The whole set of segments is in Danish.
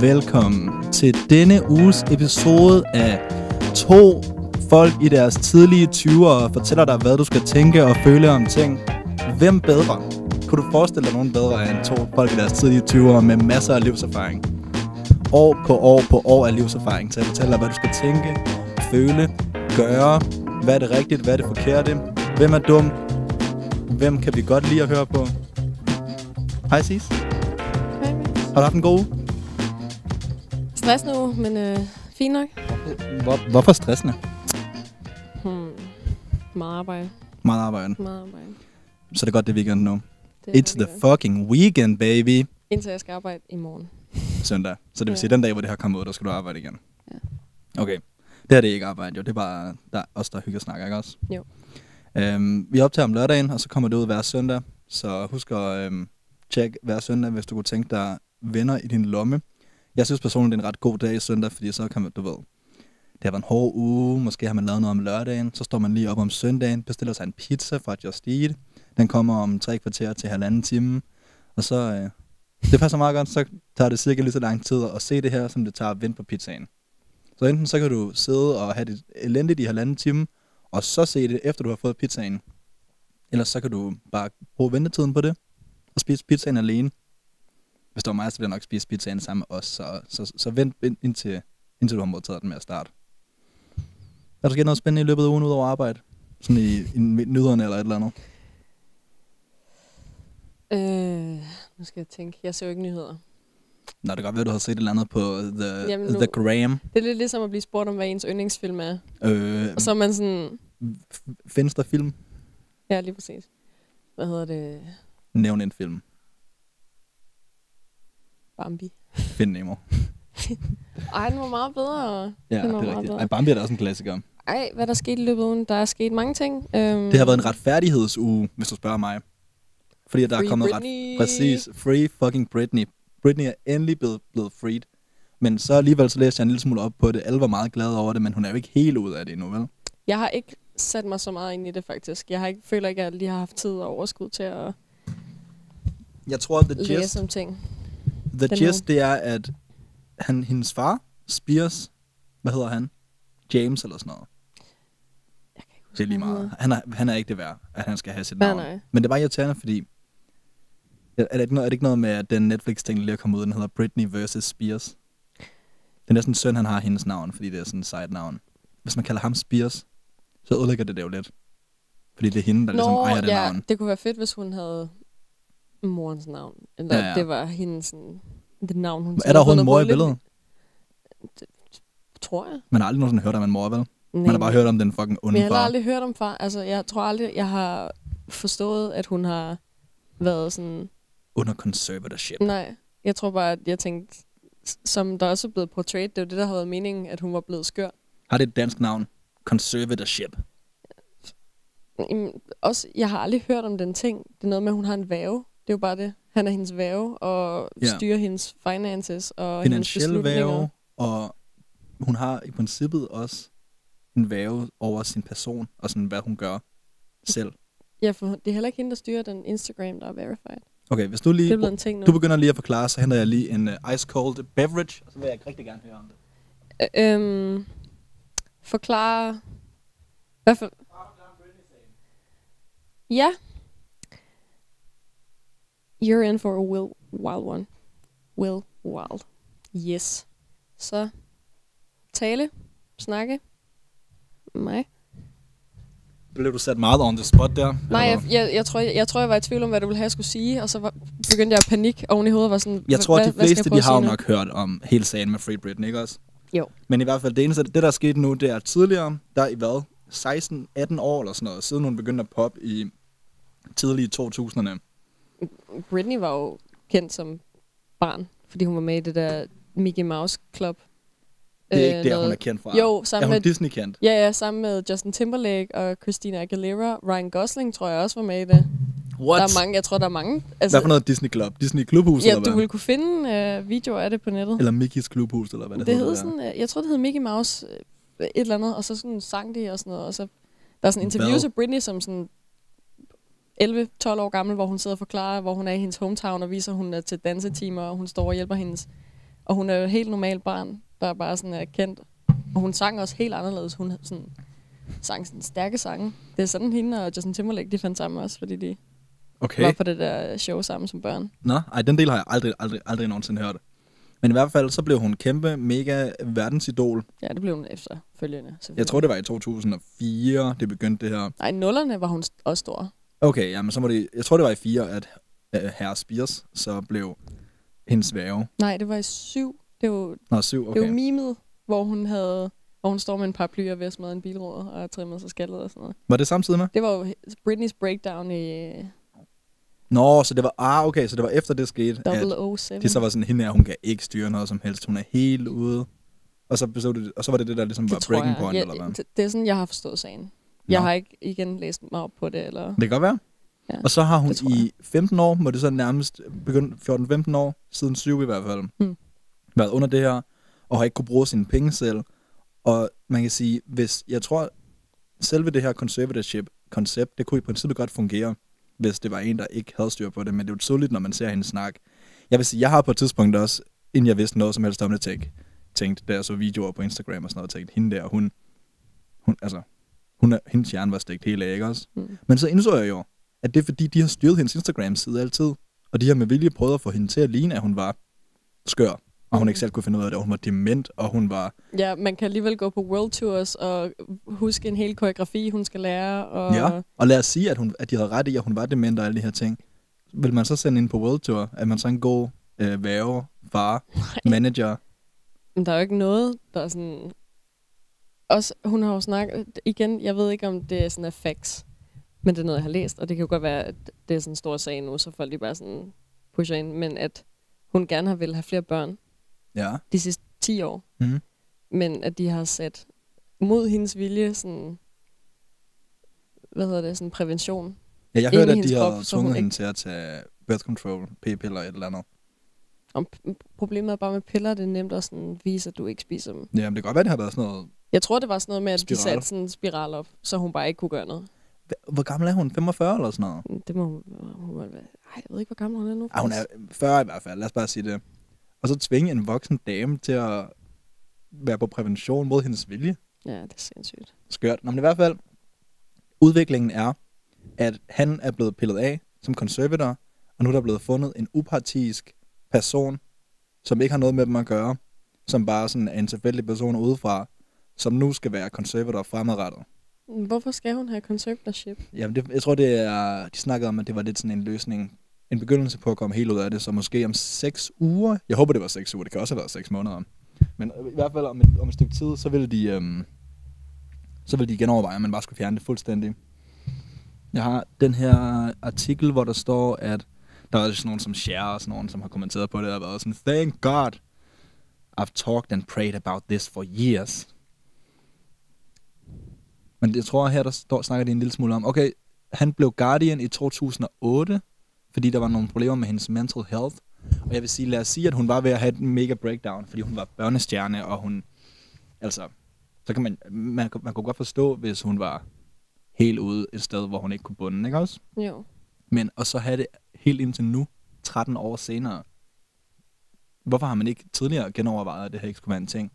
velkommen til denne uges episode af to folk i deres tidlige 20'ere fortæller dig, hvad du skal tænke og føle om ting. Hvem bedre? Kunne du forestille dig nogen bedre end to folk i deres tidlige 20'ere med masser af livserfaring? År på år på år af livserfaring til at fortælle dig, hvad du skal tænke, føle, gøre, hvad er det rigtigt, hvad er det forkerte, hvem er dum, hvem kan vi godt lide at høre på. Hej Sis, Hej, har du haft en god uge? Stressende uge, men øh, fint nok. Hvor, hvorfor stressende? Hmm. Meget arbejde. Meget arbejde. Meget arbejde. Så det er godt, det er weekend nu. Det It's the weekend. fucking weekend, baby. Indtil jeg skal arbejde i morgen. Søndag. Så det vil Ja. sige, den dag, hvor det her kommer ud, der skal du arbejde igen. Ja. Okay. Det her det er ikke arbejde, jo. Det er bare der er os, der hygger snakker, ikke også? Jo. Øhm, vi optager om lørdagen, og så kommer det ud hver søndag. Så husk at øhm, tjekke hver søndag, hvis du kunne tænke dig venner i din lomme. Jeg synes personligt, det er en ret god dag i søndag, fordi så kan man, du ved, det har været en hård uge, måske har man lavet noget om lørdagen, så står man lige op om søndagen, bestiller sig en pizza fra Just Eat. Den kommer om tre kvarter til halvanden time. Og så, øh, det passer meget godt, så tager det cirka lige så lang tid at se det her, som det tager at vente på pizzaen. Så enten så kan du sidde og have det elendigt i halvanden time, og så se det, efter du har fået pizzaen. Eller så kan du bare bruge ventetiden på det, og spise pizzaen alene. Hvis det var mig, så ville jeg nok spise pizzaen sammen med os, så, så, så vent ind- indtil, indtil du har modtaget den med at starte. Er der sket noget spændende i løbet af ugen ud over arbejde? Sådan i, i nyderne eller et eller andet? Øh, nu skal jeg tænke. Jeg ser jo ikke nyheder. Nå, det kan godt være, du har set et eller andet på The, Jamen, nu- the Gram. Det er lidt ligesom at blive spurgt om, hvad ens yndlingsfilm er. Øh, Og så er man sådan... findes der film? Ja, lige præcis. Hvad hedder det? Nævn en film. Bambi. Find Nemo. Ej, den var meget bedre. Ja, Den det er rigtigt. Ej, Bambi er da også en klassiker. Ej, hvad er der sket i løbet af ugen? Der er sket mange ting. Øhm, Det har været en retfærdighedsuge, hvis du spørger mig. Fordi der er kommet Britney. ret... Præcis. Free fucking Britney. Britney er endelig blevet, blevet freed. Men så alligevel så læste jeg en lille smule op på det. Alle var meget glade over det, men hun er jo ikke helt ud af det endnu, vel? Jeg har ikke sat mig så meget ind i det, faktisk. Jeg har ikke, føler ikke, at jeg lige har haft tid og overskud til at Jeg tror, the læse gist, ting. The Den gist det er, at han, hendes far, Spears, hvad hedder han? James eller sådan noget. Jeg kan ikke huske, Det er lige meget. Han er, han er ikke det værd, at han skal have sit navn. nej. Men det var irriterende, fordi... Er det, ikke noget, er det ikke noget med, at den Netflix-ting lige er kommet ud, den hedder Britney vs. Spears? Det er næsten søn, han har hendes navn, fordi det er sådan et sejt navn. Hvis man kalder ham Spears, så ødelægger det det jo lidt. Fordi det er hende, der ligesom Nå, ejer det ja, navn. det kunne være fedt, hvis hun havde morens navn. Eller Ja, ja, det var hendes sådan, det navn, hun Er der overhovedet en mor i billedet? Tror jeg. Man har aldrig nogensinde hørt om en mor, vel? Nej, Man har bare hørt om den fucking onde jeg har far. aldrig hørt om far. Altså, jeg tror aldrig, jeg har forstået, at hun har været sådan... Under conservatorship. Nej, jeg tror bare, at jeg tænkte, som der også er blevet portrayed, det er jo det, der har været meningen, at hun var blevet skør. Har det et dansk navn? Conservatorship. Jamen, også, jeg har aldrig hørt om den ting. Det er noget med, at hun har en væve. Det er jo bare det. Han er hendes væve og Ja. ja. styrer hendes finances og Finansiel hendes beslutninger. væve, og hun har i princippet også en væve over sin person, og sådan, hvad hun gør selv. Ja, for det er heller ikke hende, der styrer den Instagram, der er verified. Okay, hvis du lige... Det er en ting nu. Du begynder lige at forklare, så henter jeg lige en uh, ice cold beverage, og så vil jeg rigtig gerne høre om det. Øhm, forklare... Hvad for... Ja. You're in for a will, wild one. Will wild. Yes. Så tale, snakke, mig. Blev du sat meget on the spot der? Nej, jeg, jeg, jeg, tror, jeg, jeg tror, jeg var i tvivl om, hvad du ville have, jeg skulle sige, og så var, begyndte jeg at panik oven i hovedet. Var sådan, jeg tror, at de fleste, de har jo nok hørt om hele sagen med Free Britney, ikke også? Jo. Men i hvert fald, det eneste, det der er sket nu, det er tidligere, der er i hvad? 16-18 år eller sådan noget, siden hun begyndte at poppe i tidlige 2000'erne. Britney var jo kendt som barn, fordi hun var med i det der Mickey Mouse Club. Det er Øh, ikke der, noget- hun er kendt fra. Jo, er sammen hun med, Disney-kendt? ja, ja, sammen med Justin Timberlake og Christina Aguilera. Ryan Gosling tror jeg også var med i det. What? Der er mange, jeg tror, der er mange. Hvad for noget Disney Club? Disney Klubhus, ja, eller hvad? du ville kunne finde øh, videoer af det på nettet. Eller Mickeys Klubhus, eller hvad det, det hedder. hed der. sådan, øh, jeg tror, det hed Mickey Mouse øh, et eller andet, og så sådan sang de og sådan noget, og så der er sådan interviews af Britney som sådan 11-12 år gammel, hvor hun sidder og forklarer, hvor hun er i hendes hometown, og viser, at hun er til dansetimer, og hun står og hjælper hendes Og hun er jo et helt normalt barn, der bare sådan er kendt. Og hun sang også helt anderledes. Hun sådan, sang sådan stærke sange. Det er sådan, hende og Justin Timberlake, de fandt sammen også, fordi de Okay. var på det der show sammen som børn. Nå, ej, den del har jeg aldrig, aldrig, aldrig nogensinde hørt. Men i hvert fald, så blev hun kæmpe, mega verdensidol. Ja, det blev hun efterfølgende. Jeg tror, det var i 2004, det begyndte det her. Nej, nullerne var hun også stor. Okay, jamen så var det, jeg tror, det var i 4, at uh, herre Spears så blev hendes værge. Nej, det var i syv. Det var, okay. Nå, 7, det var okay. mimet, hvor hun havde hvor hun står med en paraply og ved at smadre en bilråd og har trimmet sig skaldet og sådan noget. Var det samtidig med? Det var jo Britneys breakdown i Nå, så det var, ah, okay, så det var efter det skete, at 007. de så var sådan, hende her, hun kan ikke styre noget som helst, hun er helt ude. Og så, det, og så var det det, der ligesom var det breaking tror jeg. point, ja, eller hvad? det, det er sådan, jeg har forstået sagen. Jeg har ikke igen læst mig op på det. Eller... Det kan godt være. Ja, Og så har hun i 15 år, må det så nærmest begyndt 14-15 år, siden 7 i hvert fald, Hmm. været under det her, og har ikke kunne bruge sine penge selv. Og man kan sige, hvis jeg tror, selve det her conservatorship-koncept, det kunne i princippet godt fungere, hvis det var en, der ikke havde styr på det, men det er jo tydeligt, når man ser hende snakke. Jeg vil sige, jeg har på et tidspunkt også, inden jeg vidste noget som helst om det, tænkt, tænkt, jeg så videoer på Instagram og sådan noget, tænkt, hende der, hun, hun altså, hun er, hendes hjerne var stegt helt af, ikke også? Mm. Men så indså jeg jo, at det er fordi, de har styret hendes Instagram-side altid. Og de har med vilje prøvet at få hende til at ligne, at hun var skør. Og hun Mm. ikke selv kunne finde ud af det, og hun var dement, og hun var... Ja, man kan alligevel gå på world tours og huske en hel koreografi, hun skal lære. Og Ja, og lad os sige, at, hun, at de havde ret i, at hun var dement og alle de her ting. Vil man så sende ind på World Tour? Er man så en god øh, værge, far, manager? Men der er jo ikke noget, der er sådan... Også, hun har jo snakket... Igen, jeg ved ikke, om det er sådan er facts. Men det er noget, jeg har læst. Og det kan jo godt være, at det er sådan en stor sag nu, så folk de bare sådan pusher ind. Men at hun gerne har vil have flere børn Ja. de sidste 10 år. Mhm. Men at de har sat mod hendes vilje sådan... Hvad hedder det? Sådan prævention. ja jeg hørte, at de har krop, tvunget ikke- hende til at tage birth control, p-piller et eller andet. P- problemet er bare med piller, det er nemt at sådan vise, at du ikke spiser dem. Ja, men det kan godt være, det har været sådan noget... Jeg tror, det var sådan noget med, at Spiral. de satte sådan en spiral op, så hun bare ikke kunne gøre noget. Hvor gammel er hun? 45 eller sådan noget? Det må hun, hun være. Ej, jeg ved ikke, hvor gammel hun er nu. Ja, hun er 40 i hvert fald, lad os bare sige det. Og så tvinge en voksen dame til at være på prævention mod hendes vilje. Ja, det er sindssygt. Skørt. Nå, men i hvert fald, udviklingen er, at han er blevet pillet af som konservator, og nu er der blevet fundet en upartisk person, som ikke har noget med dem at gøre, som bare sådan er en tilfældig person udefra, som nu skal være konservator fremadrettet. Hvorfor skal hun have conservatorship? Jamen, det, jeg tror, det er, de snakkede om, at det var lidt sådan en løsning, en begyndelse på at komme helt ud af det, så måske om seks uger, jeg håber, det var seks uger, det kan også have været seks måneder, men i hvert fald om et, om et stykke tid, så vil de, øhm, så vil de genoverveje, om man bare skulle fjerne det fuldstændig. Jeg har den her artikel, hvor der står, at der er sådan nogen som Cher og sådan nogen, som har kommenteret på det, og været sådan, thank God, I've talked and prayed about this for years. Men jeg tror, her der står, snakker de en lille smule om, okay, han blev Guardian i 2008, fordi der var nogle problemer med hendes mental health. Og jeg vil sige, lad os sige, at hun var ved at have et mega breakdown, fordi hun var børnestjerne, og hun, altså, så kan man, man, man kunne godt forstå, hvis hun var helt ude et sted, hvor hun ikke kunne bunde, ikke også? Jo. Men og så have det helt indtil nu, 13 år senere. Hvorfor har man ikke tidligere genovervejet, det her en ting?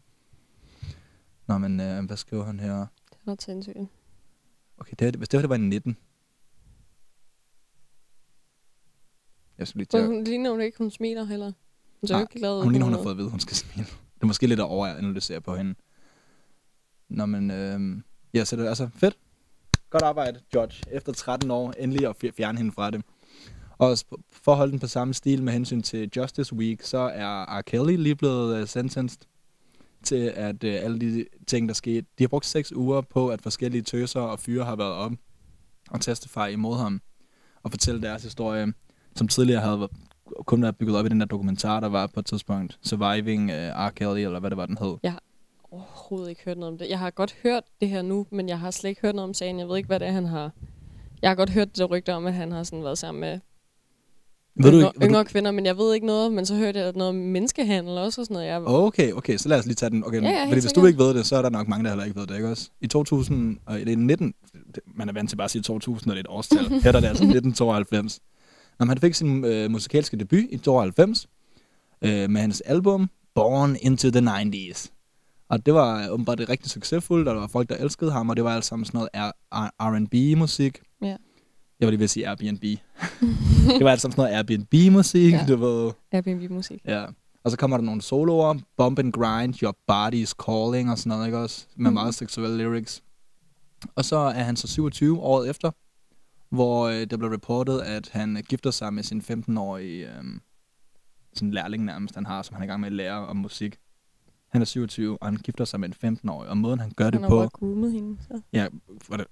Nå, men øh, hvad skriver han her? Det er sindssygt. Okay, det, hvis det her det var i 19. Jeg skal lige til Hun, at... hun ligner hun ikke, hun smiler heller. Hun ser Nej, ikke glad ud. Hun ligner, hun har fået at vide, hun skal smile. Det er måske lidt at overanalysere på hende. Nå, men... Øh, ja, så det er altså fedt. Godt arbejde, George. Efter 13 år, endelig at fj- fjerne hende fra det. Og for at holde den på samme stil med hensyn til Justice Week, så er R. Kelly lige blevet uh, sentenced til, at øh, alle de ting, der skete... De har brugt seks uger på, at forskellige tøser og fyre har været op og testify imod ham og fortælle deres historie, som tidligere havde kun været bygget op i den der dokumentar, der var på et tidspunkt. Surviving uh, R. Kelly, eller hvad det var, den hed. overhovedet ikke hørt noget om det. Jeg har godt hørt det her nu, men jeg har slet ikke hørt noget om sagen. Jeg ved ikke, hvad det er, han har... Jeg har godt hørt det rygte om, at han har sådan været sammen med ved du, yngre, ikke- ved yngre kvinder, men jeg ved ikke noget. Men så hørte jeg noget om menneskehandel også og sådan noget. Jeg, Okay, okay, så lad os lige tage den. Okay, Ja, ja, fordi hvis du ikke ved det, så er der nok mange, der heller ikke ved det, ikke også? I 2000, og det er 19, det- man er vant til bare at sige 2000, og det er et årstal. Her er det altså 1992. Når han fik sin øh, musikalske debut i 92, øh, med hans album Born into the 90s. Og det var øh, åbenbart rigtig succesfuldt, og der var folk, der elskede ham, og det var alt sammen sådan noget R&B-musik. Ja. Jeg var lige ved at sige Airbnb. det var alt sammen sådan noget Airbnb-musik, Ja. du ved. Airbnb-musik. Ja. Og så kommer der nogle soloer. Bump and grind, your body is calling og sådan noget, ikke også? Med Mhm. meget seksuelle lyrics. Og så er han så 27 året efter, hvor øh, der blev reportet, at han gifter sig med sin 15-årige øh, sådan lærling nærmest, han har, som han er i gang med at lære om musik. Han er 27, og han gifter sig med en 15-årig, og måden han gør Han det har på... bare groomet hende. Så. Ja, for det,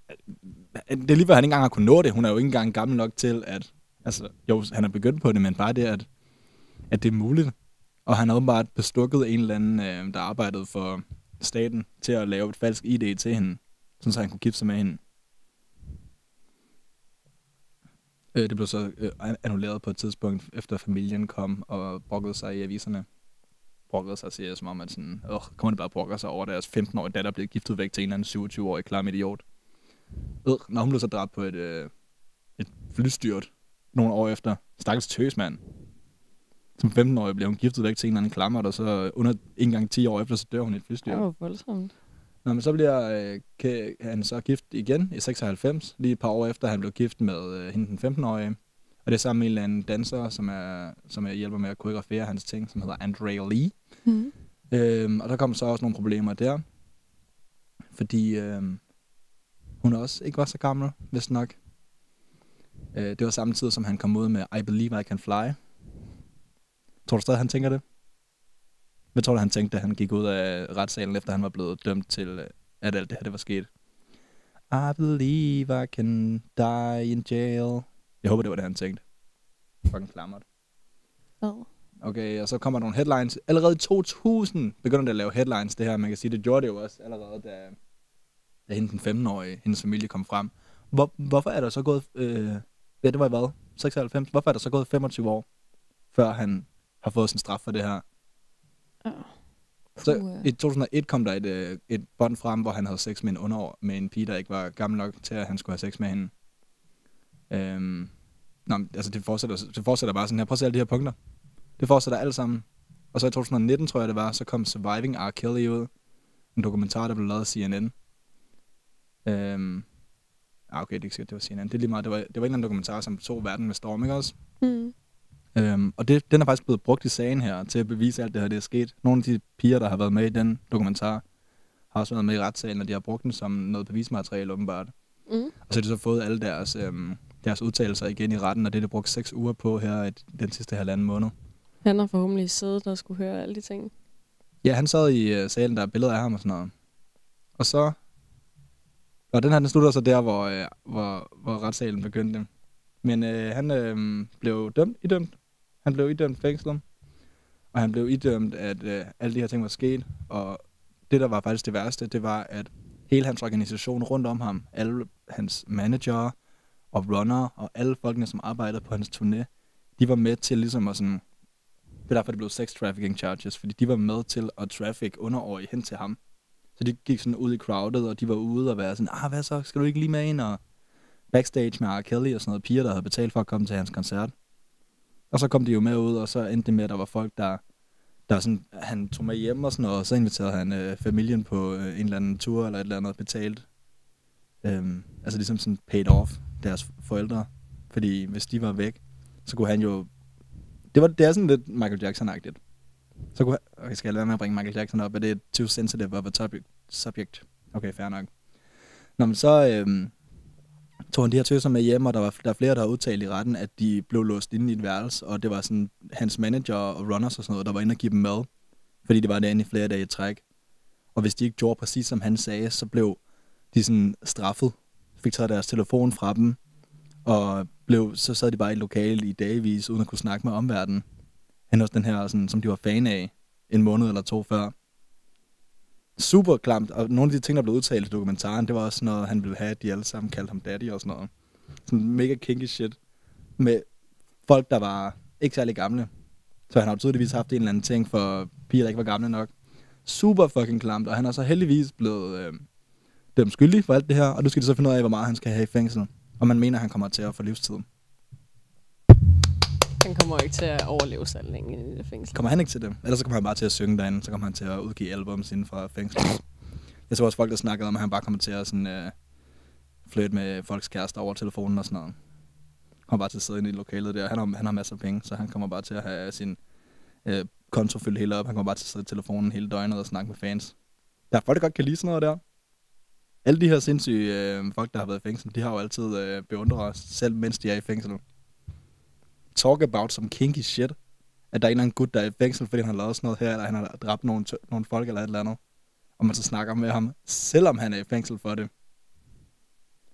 det er lige før, han ikke engang har kunnet nå det. Hun er jo ikke engang gammel nok til, at... Altså, jo, han er begyndt på det, men bare det, at, at det er muligt. Og han har åbenbart bestukket en eller anden, øh, der arbejdede for staten, til at lave et falsk ID til hende, sådan så han kunne gifte sig med hende. Øh, det blev så øh, annulleret på et tidspunkt, efter familien kom og brokkede sig i aviserne. Brokkede sig, siger som om, at sådan, øh, kommer det bare brokker sig over, deres 15-årige datter blev giftet væk til en eller anden 27-årig klam idiot. Øh, når hun blev så dræbt på et, øh, et flystyrt nogle år efter. Stakkels tøs, mand. Som 15-årig blev hun giftet væk til en eller anden klammer, og så under en gang 10 år efter, så dør hun i et flystyrt. Det var voldsomt. Nå, men så bliver øh, han så gift igen i 96, lige et par år efter, han blev gift med øh, hende den 15-årige. Og det er sammen med en eller anden danser, som, er, som er hjælper med at koreografere hans ting, som hedder Andrea Lee. Mm. Øhm, og der kom så også nogle problemer der, fordi øhm, hun også ikke var så gammel, hvis nok. Øh, det var samtidig, som han kom ud med I Believe I Can Fly. Tror du stadig, han tænker det? Hvad tror du, han tænkte, da han gik ud af retssalen, efter han var blevet dømt til, øh, at alt det her det var sket? I believe I can die in jail. Jeg håber, det var det, han tænkte. Fucking klammert. Oh. Okay, og så kommer der nogle headlines. Allerede i 2000 begynder det at lave headlines, det her. Man kan sige, det gjorde det jo også allerede, da, da hende den 15-årige, hendes familie kom frem. Hvor, hvorfor er der så gået, øh, ja, det var i hvad? 96. Hvorfor er der så gået 25 år, før han har fået sin straf for det her? Oh. Så i 2001 kom der et, øh, et bånd frem, hvor han havde sex med en underår, med en pige, der ikke var gammel nok til, at han skulle have sex med hende. Øhm, nå, men, altså det fortsætter, det fortsætter bare sådan her. Prøv at se alle de her punkter. Det fortsætter alt sammen. Og så i 2019, tror jeg det var, så kom Surviving R. Kelly ud. En dokumentar, der blev lavet af CNN. Øhm, ah, okay, det er ikke sikkert, det var CNN. Det er lige meget. Det var, det var en eller anden dokumentar, som tog verden med storm, ikke også? Mm. Øhm, og det, den er faktisk blevet brugt i sagen her, til at bevise alt det her, det er sket. Nogle af de piger, der har været med i den dokumentar, har også været med i retssalen, og de har brugt den som noget bevismateriale, åbenbart. Mm. Og så har de så fået alle deres, øhm, deres udtalelser igen i retten, og det er det brugt seks uger på her i den sidste halvanden måned. Han har forhåbentlig siddet og skulle høre alle de ting. Ja, han sad i øh, salen, der er billeder af ham og sådan noget. Og så... Og den her, den slutter så der, hvor, øh, hvor, hvor retssalen begyndte. Men øh, han øh, blev dømt, idømt. Han blev idømt fængslet. Og han blev idømt, at øh, alle de her ting var sket. Og det, der var faktisk det værste, det var, at hele hans organisation rundt om ham, alle hans manager og runner og alle folkene, som arbejdede på hans turné, de var med til ligesom at sådan... Det er derfor, det blev sex trafficking charges, fordi de var med til at traffic underårige hen til ham. Så de gik sådan ud i crowded, og de var ude og være sådan, ah, hvad så, skal du ikke lige med ind? Og backstage med R. Kelly og sådan noget piger, der havde betalt for at komme til hans koncert. Og så kom de jo med ud, og så endte det med, at der var folk, der, der sådan, han tog med hjem og sådan noget, og så inviterede han øh, familien på øh, en eller anden tur eller et eller andet betalt. Øhm, altså ligesom sådan paid off deres forældre. Fordi hvis de var væk, så kunne han jo... Det, var, det er sådan lidt Michael Jackson-agtigt. Så kunne han, okay, skal jeg lade være med at bringe Michael Jackson op? Er det too sensitive of a topic, subject? Okay, fair nok. Nå, men så øhm, tog han de her tøser med hjem, og der var der er flere, der har udtalt i retten, at de blev låst inde i et værelse, og det var sådan hans manager og runners og sådan noget, der var inde og give dem mad, fordi det var derinde i flere dage i træk. Og hvis de ikke gjorde præcis som han sagde, så blev de sådan straffet, fik taget deres telefon fra dem, og blev, så sad de bare i et lokale i dagvis, uden at kunne snakke med omverdenen. Han også den her, sådan, som de var fan af, en måned eller to før. Super klamt, og nogle af de ting, der blev udtalt i dokumentaren, det var også noget, han ville have, at de alle sammen kaldte ham daddy og sådan noget. Sådan mega kinky shit. Med folk, der var ikke særlig gamle. Så han har tydeligvis haft en eller anden ting for piger, der ikke var gamle nok. Super fucking klamt, og han er så heldigvis blevet øh, dømt skyldig for alt det her, og nu skal de så finde ud af, hvor meget han skal have i fængsel. Og man mener, han kommer til at få livstid. Han kommer ikke til at overleve så længe i det fængsel. Kommer han ikke til det? Ellers så kommer han bare til at synge derinde, så kommer han til at udgive albums inden fra fængslet. Jeg så også folk, der snakkede om, at han bare kommer til at sådan, øh, flytte med folks kærester over telefonen og sådan noget. Han kommer bare til at sidde inde i lokalet der. Han har, han har masser af penge, så han kommer bare til at have sin øh, konto fyldt helt op. Han kommer bare til at sidde i telefonen hele døgnet og snakke med fans. Der er folk, der godt kan lide sådan noget der. Alle de her sindssyge øh, folk, der har været i fængsel, de har jo altid øh, beundret os, selv mens de er i fængsel. Talk about some kinky shit. At der er en eller anden gut, der er i fængsel, fordi han har lavet sådan noget her, eller han har dræbt nogle, tø- nogle folk eller et eller andet. Og man så snakker med ham, selvom han er i fængsel for det.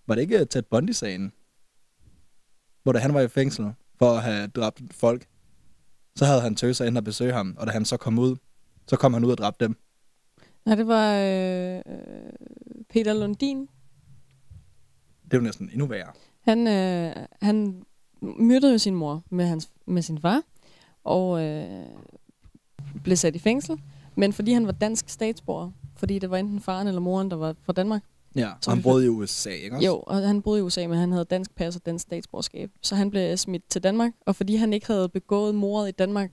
Var det ikke øh, Ted Bundy-sagen? Hvor da han var i fængsel for at have dræbt folk, så havde han tøser ind og besøge ham, og da han så kom ud, så kom han ud og dræbte dem. Nej, det var øh, øh, Peter Lundin. Det er jo næsten endnu værre. Han, øh, han myrdede jo sin mor med, hans, med sin far, og øh, blev sat i fængsel. Men fordi han var dansk statsborger, fordi det var enten faren eller moren, der var fra Danmark. Ja, Så og han boede i USA, ikke også? Jo, og han boede i USA, men han havde dansk pas og dansk statsborgerskab. Så han blev smidt til Danmark, og fordi han ikke havde begået mordet i Danmark,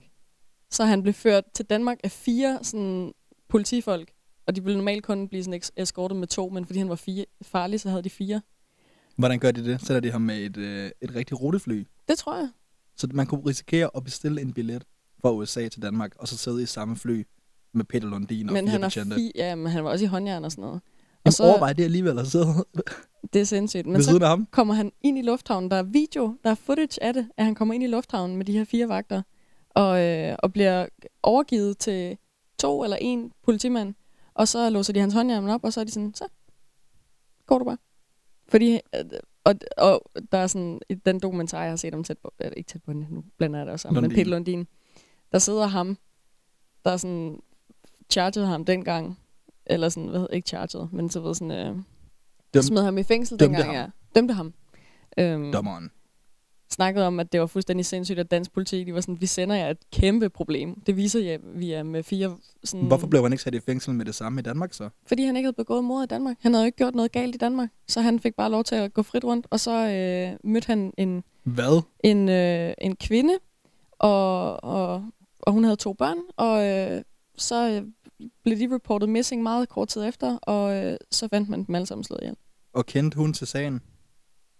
så han blev ført til Danmark af fire sådan, politifolk. Og de ville normalt kun blive sådan eskortet med to, men fordi han var fire, farlig, så havde de fire. Hvordan gør de det? Sætter de ham med et, øh, et rigtigt rutefly? Det tror jeg. Så man kunne risikere at bestille en billet fra USA til Danmark, og så sidde i samme fly med Peter Lundin og Men fire han, betjente. fi- ja, men han var også i håndjern og sådan noget. Jamen, så- overvej det alligevel at sidde Det er sindssygt. Men så ham. kommer han ind i lufthavnen. Der er video, der er footage af det, at han kommer ind i lufthavnen med de her fire vagter, og, øh, og bliver overgivet til to eller en politimand. Og så låser de hans håndjern op, og så er de sådan, så går du bare. Fordi, øh, og, og der er sådan, i den dokumentar, jeg har set om tæt på, eller ikke tæt på, nu blander jeg det også sammen, men. Peter Lundin, der sidder ham, der er sådan, chargede ham dengang, eller sådan, hvad hedder, ikke chargede, men så ved sådan, øh, Døm- smed ham i fængsel dømte dengang, ham. ja. Dømte ham. Øhm, Dommeren. Snakkede om, at det var fuldstændig sindssygt, at dansk politi, de var sådan, vi sender jer et kæmpe problem. Det viser jer, vi er med fire... Sådan, Hvorfor blev han ikke sat i fængsel med det samme i Danmark så? Fordi han ikke havde begået mord i Danmark. Han havde jo ikke gjort noget galt i Danmark. Så han fik bare lov til at gå frit rundt. Og så øh, mødte han en, Hvad? en, øh, en kvinde, og, og, og hun havde to børn. Og øh, så øh, blev de reportet missing meget kort tid efter, og øh, så fandt man dem alle sammen slået ihjel. Og kendte hun til sagen?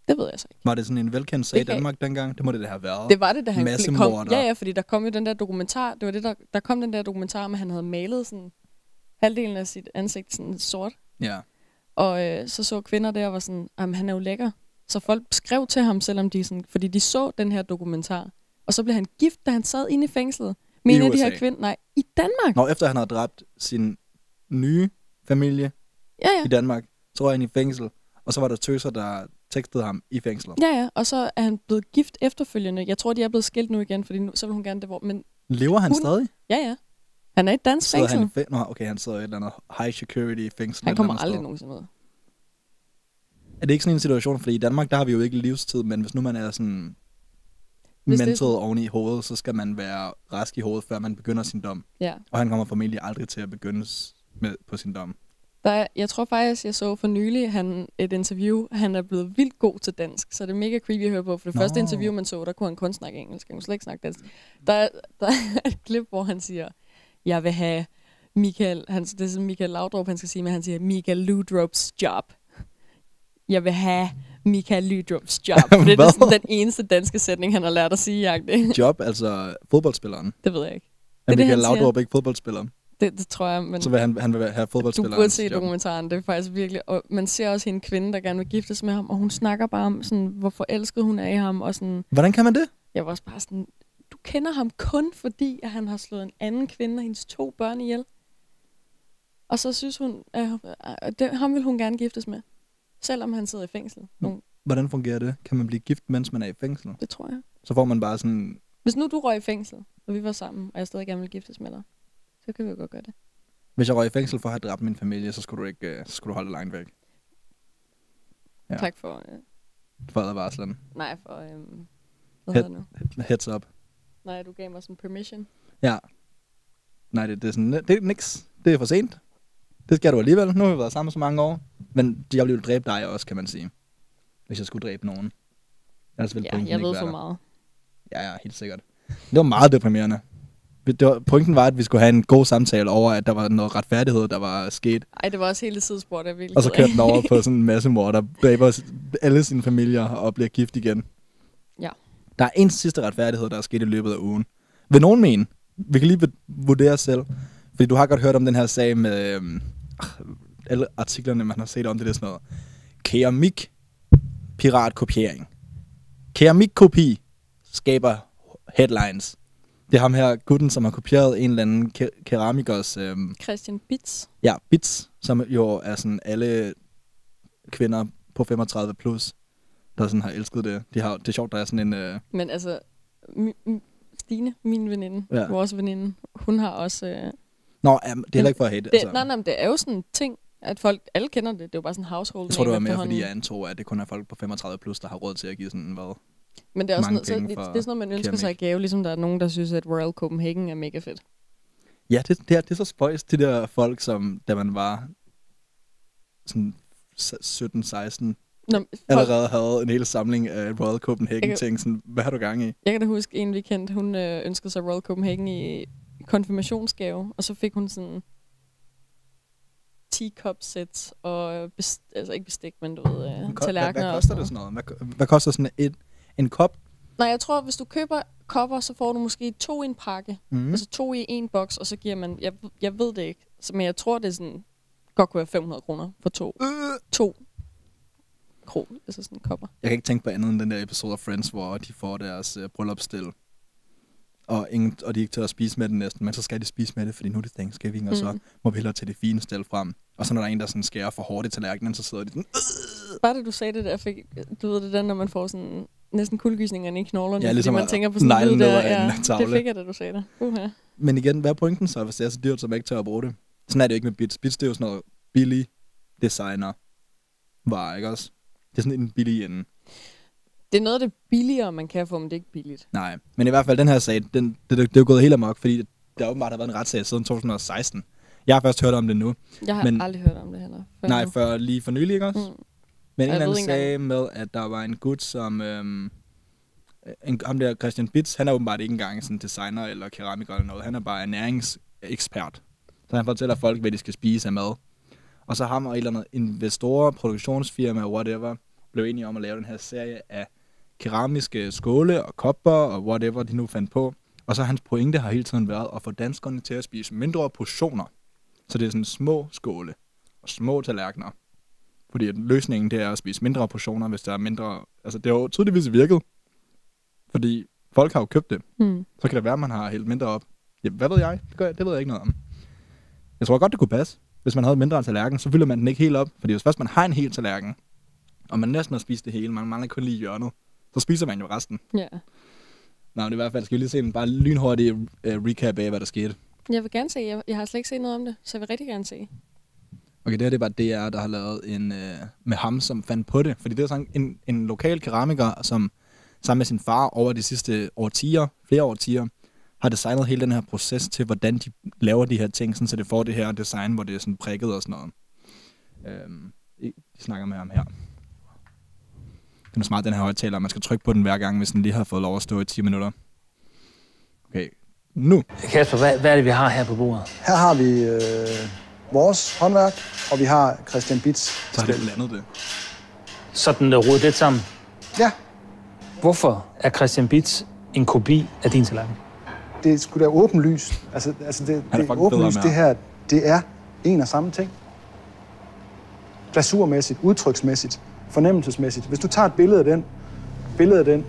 Det ved jeg så ikke. Var det sådan en velkendt sag i Danmark dengang? Det må det da have været. Det var det, da han Massemorder. kom. Ja, ja, fordi der kom jo den der dokumentar. Det var det, der, der kom den der dokumentar, at han havde malet sådan halvdelen af sit ansigt sådan sort. Ja. Og øh, så så kvinder der og var sådan, at han er jo lækker. Så folk skrev til ham, selvom de sådan, fordi de så den her dokumentar. Og så blev han gift, da han sad inde i fængslet. Med I en af de her kvinder. Nej, i Danmark. Nå, efter han havde dræbt sin nye familie Ja, ja. i Danmark, så var han i fængsel. Og så var der tøser, der tekstede ham i fængslet. Ja, ja. Og så er han blevet gift efterfølgende. Jeg tror, de er blevet skilt nu igen, fordi nu, så vil hun gerne det hvor. Men Lever han Hun- stadig? ja, ja. Han er i et dansk Sidder fængsel. han i fængsel? Nå, okay, han sidder i et eller andet high security fængsel. han kommer aldrig sted. nogensinde ud. Er det ikke sådan en situation, fordi i Danmark, der har vi jo ikke livstid, men hvis nu man er sådan Hvis det mental sådan- oven i hovedet, så skal man være rask i hovedet, før man begynder sin dom. Ja. Og han kommer formentlig aldrig til at begynde med, på sin dom. Der er, jeg tror faktisk, jeg så for nylig han, et interview. Han er blevet vildt god til dansk, så det er mega creepy at høre på. For det Nå. Første interview, man så, der kunne han kun snakke engelsk. Han kunne slet ikke snakke dansk. Der, er- der er et klip, hvor han siger, jeg vil have Michael, han, det er sådan Michael Laudrup, han skal sige, men han siger, Michael Ludrups job. Jeg vil have Michael Ludrups job. For det er sådan den eneste danske sætning, han har lært at sige, jagte. Job, altså fodboldspilleren. Det ved jeg ikke. Er det, Michael siger. Laudrup ikke fodboldspiller? Det, det tror jeg, men... Så vil han, han vil have Du fodboldspillerens burde se job. dokumentaren, det er faktisk virkelig... Og man ser også hende kvinde, der gerne vil giftes med ham, og hun snakker bare om, sådan, hvor forelsket hun er i ham, og sådan... Hvordan kan man det? Jeg var også bare sådan... Du kender ham kun fordi, at han har slået en anden kvinde og hendes to børn ihjel. Og så synes hun, at at det, ham vil hun gerne giftes med. Selvom han sidder i fængsel. Nu, Hvordan fungerer det? Kan man blive gift, mens man er i fængsel? det tror jeg. Så får man bare sådan... Hvis nu du røg i fængsel, og vi var sammen, og jeg stadig gerne vil giftes med dig, så kan vi jo godt gøre det. Hvis jeg røg i fængsel for at have dræbt min familie, så skulle du ikke øh, så skulle du holde dig langt væk. Ja. Tak for... Øh, For advarslen. nej, for... Øh, hvad Head- nu? Heads up. Nej, du gav mig sådan permission. Ja. Nej, det, det er sådan... Det er niks. Det er for sent. Det skal du alligevel. Nu har vi været sammen så mange år. Men jeg ville jo dræbe dig også, kan man sige. Hvis jeg skulle dræbe nogen. Ellers ville Ja, jeg ved være for der. meget. Ja, ja, helt sikkert. Det var meget deprimerende. Det var, pointen var, at vi skulle have en god samtale over, at der var noget retfærdighed, der var sket. Ej, det var også hele sidespor, der virkelig Og så kørte den over på sådan en masse mor, der dræber alle sine familier og bliver gift igen. Ja. Der er en sidste retfærdighed, der er sket i løbet af ugen. Vil nogen mene? Vi kan lige vurdere selv. Fordi du har godt hørt om den her sag med øhm, alle artiklerne, man har set om det, det er sådan noget. Keramik piratkopiering. Keramikkopi skaber headlines. Det er ham her, gutten, som har kopieret en eller anden ke- keramikers... Øhm, Christian Bits. Ja, Bits, som jo er sådan alle kvinder på 35 plus, der sådan har elsket det. De har, det er sjovt, der er sådan en... Øh... Men altså, Stine, min veninde, Ja. vores veninde, hun har også... Øh, Nå, ja, det er heller ikke for at hate. det, altså. nej, nej, det er jo sådan en ting, at folk, alle kender det. Det er jo bare sådan en household jeg tror, det var mere, fordi jeg antog, at det kun er folk på 35 plus, der har råd til at give sådan, hvad? Men det er også noget, så, det, det er sådan noget, man ønsker keramik. sig i gave, ligesom der er nogen, der synes, at Royal Copenhagen er mega fedt. Ja, det, det, er, det er så spøjs, de der folk, som da man var sådan 17-16, Nå, folk, allerede havde en hel samling af Royal Copenhagen Jeg kan-. Sådan, hvad har du gang i? jeg kan da huske en weekend, hun øh, ønskede sig Royal Copenhagen i konfirmationsgave, og så fik hun sådan teacup sets og best, altså ikke bestik, men du ved, øh, Hvad, hvad, tallerkener. hvad og koster det sådan noget? Hvad, hvad koster sådan et, en kop? Nej, jeg tror, hvis du køber kopper, så får du måske to i en pakke. Mm. Mm. Altså to i en boks, og så giver man, jeg, jeg ved det ikke, men jeg tror, det er sådan, godt kunne være 500 kroner for to. Øh. To kro, altså sådan kopper. Jeg kan ikke tænke på andet end den der episode af Friends, hvor de får deres øh, bryllupsstil. Og, ingen, og de ikke tør at spise med den næsten, men så skal de spise med det, fordi nu er det Thanksgiving, og så Mm. må vi hellere tage det fine stil frem. Og så når der er en, der sådan skærer for hårdt i tallerkenen, så sidder de sådan, "Øh." Bare det, du sagde det der, fik, du ved det der, når man får sådan næsten kuldegysningerne i knoglerne, Ja, fordi ligesom man at tænker på sådan ned der. Ja, tavle. det fik jeg, da du sagde det. Uh-huh. Men igen, hvad er pointen så, hvis det er så dyrt, som jeg ikke tør at bruge det? Sådan er det jo ikke med Bits. Bits, det er jo sådan noget billig designer var, ikke også? Det er sådan en billig ende. Det er noget af det billigere, man kan få, men det er ikke billigt. Nej, men i hvert fald den her sag, den, det, det, det er jo gået helt amok, fordi der åbenbart har været en retssag siden 2016. Jeg har først hørt om det nu. Jeg har men, aldrig hørt om det heller. før Nej, nu. før lige for nylig, ikke også? Mm. Men en eller anden ved ikke sag med, at der var en gut, som... Øhm, en, ham der Christian Bits, han er åbenbart ikke engang sådan designer eller keramiker eller noget. Han er bare ernæringsekspert. Så han fortæller folk, hvad de skal spise af mad. Og så ham og et eller andet investorer, produktionsfirma, whatever, blev enige om at lave den her serie af keramiske skåle og kopper og whatever de nu fandt på. Og så hans pointe har hele tiden været at få danskerne til at spise mindre portioner. Så det er sådan små skåle og små tallerkener. Fordi løsningen det er at spise mindre portioner, hvis der er mindre... Altså det har jo tydeligvis virket. Fordi folk har jo købt det. Mm. Så kan det være, at man har hældt mindre op. Ja, hvad ved jeg? Det, gør jeg? det ved jeg ikke noget om. Jeg tror godt, det kunne passe. Hvis man havde mindre en tallerken, så fylder man den ikke helt op. Fordi hvis først man har en hel tallerken, og man næsten har spist det hele, man mangler kun lige hjørnet, så spiser man jo resten. Ja. Nå, men i hvert fald skal vi lige se en bare lynhurtig uh, recap af, hvad der skete. Jeg vil gerne se, jeg, jeg har slet ikke set noget om det, så jeg vil rigtig gerne se. Okay, det her det var DR, der har lavet en øh, med ham, som fandt på det. Fordi det er sådan en, en lokal keramiker, som sammen med sin far over de sidste årtier, flere årtier, har designet hele den her proces til, hvordan de laver de her ting, sådan, så det får det her design, hvor det er sådan prikket og sådan noget. Øhm, de snakker med ham her. Den er smart, den her højtaler. Man skal trykke på den hver gang, hvis den lige har fået lov at stå i 10 minutter. Okay, nu. Kasper, hvad, hvad er det, vi har her på bordet? Her har vi øh, vores håndværk, og vi har Christian Bits. Så har det blandet det. Sådan uh, rodet lidt sammen. Ja, Hvorfor er Christian Bits en kopi af din tallerken? det skulle da åbenlyst. Altså, altså det, er det er åbenlyst, det her, det er en og samme ting. Glasurmæssigt, udtryksmæssigt, fornemmelsesmæssigt. Hvis du tager et billede af den, billede af den,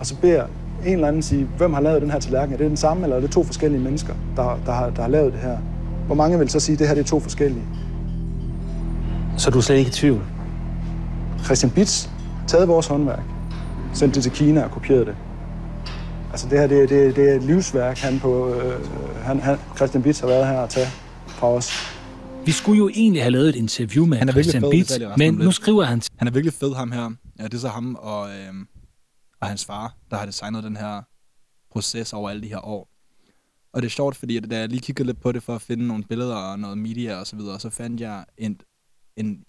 og så beder en eller anden sige, hvem har lavet den her tallerken? Er det den samme, eller er det to forskellige mennesker, der, der, har, der har lavet det her? Hvor mange vil så sige, at det her det er to forskellige? Så du er slet ikke i tvivl. Christian Bits taget vores håndværk, sendt det til Kina og kopieret det. Altså det her, det, er- det, er- det er et livsværk, han på, øh, han, han, Christian Bits har været her og tage fra os. Vi skulle jo egentlig have lavet et interview med Han er Christian fed, Bits, det men nu skriver han Han er virkelig fed, ham her. Ja, det er så ham og, øhm, og hans far, der har designet den her proces over alle de her år. Og det er sjovt, fordi at da jeg lige kiggede lidt på det for at finde nogle billeder og noget media og så videre, så fandt jeg en, en,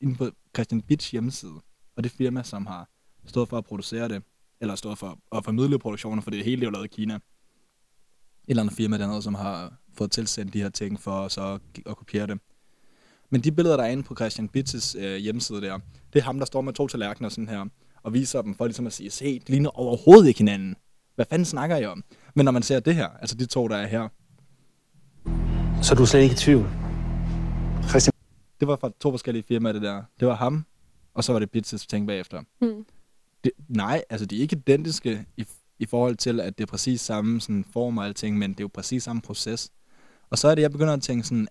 inde på Christian Bits hjemmeside, og det firma, som har stået for at producere det, eller stået for at formidle produktionen, for det hele er jo lavet i Kina. Et eller andet firma dernede, som har fået tilsendt de her ting for så at, at kopiere det. Men de billeder, der er inde på Christian Bittes øh, hjemmeside der, det er ham, der står med to tallerkener sådan her, og viser dem for ligesom at sige, se, de ligner overhovedet ikke hinanden. Hvad fanden snakker I om? Men når man ser det her, altså de to, der er her, Så du er slet ikke i tvivl? Christian det var fra to forskellige firmaer, det der. Det var ham, og så var det Bittes ting bagefter. Hmm. Det, nej, altså de er ikke identiske i, i forhold til, at det er præcis samme sådan, form og alting, men det er jo præcis samme proces. Og så er det, jeg begynder at tænke sådan,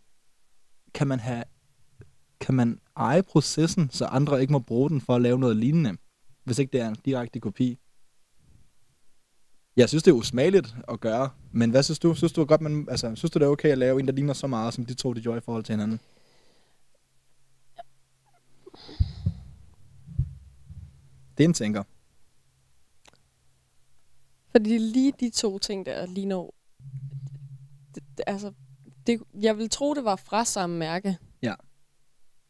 kan man have, kan man eje processen, så andre ikke må bruge den for at lave noget lignende, hvis ikke det er en direkte kopi? Jeg synes, det er usmageligt at gøre, men hvad synes du? Synes du, godt, man, altså, synes du det er okay at lave en, der ligner så meget, som de to, de gjorde i forhold til hinanden? Det er en tænker. Fordi lige de to ting der ligner. Det, det, altså, det, jeg vil tro, det var fra samme mærke.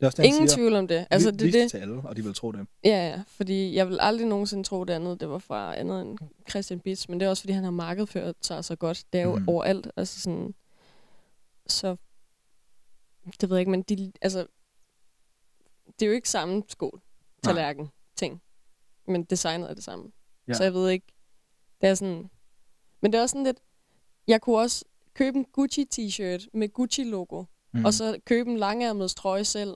Det er også det, Ingen siger. tvivl om det. Altså, det, det, til alle, og de vil tro det. Ja, ja, fordi jeg vil aldrig nogensinde tro det andet, det var fra andet end Christian Bitz, men det er også, fordi han har markedsført sig så godt. Det er jo mm. overalt, altså sådan, så, det ved jeg ikke, men de, altså, det er jo ikke samme skål, tallerken, ting, men designet er det samme. Ja. Så jeg ved ikke, det er sådan, men det er også sådan lidt, jeg kunne også købe en Gucci t-shirt med Gucci-logo, mm. og så købe en langærmet trøje selv,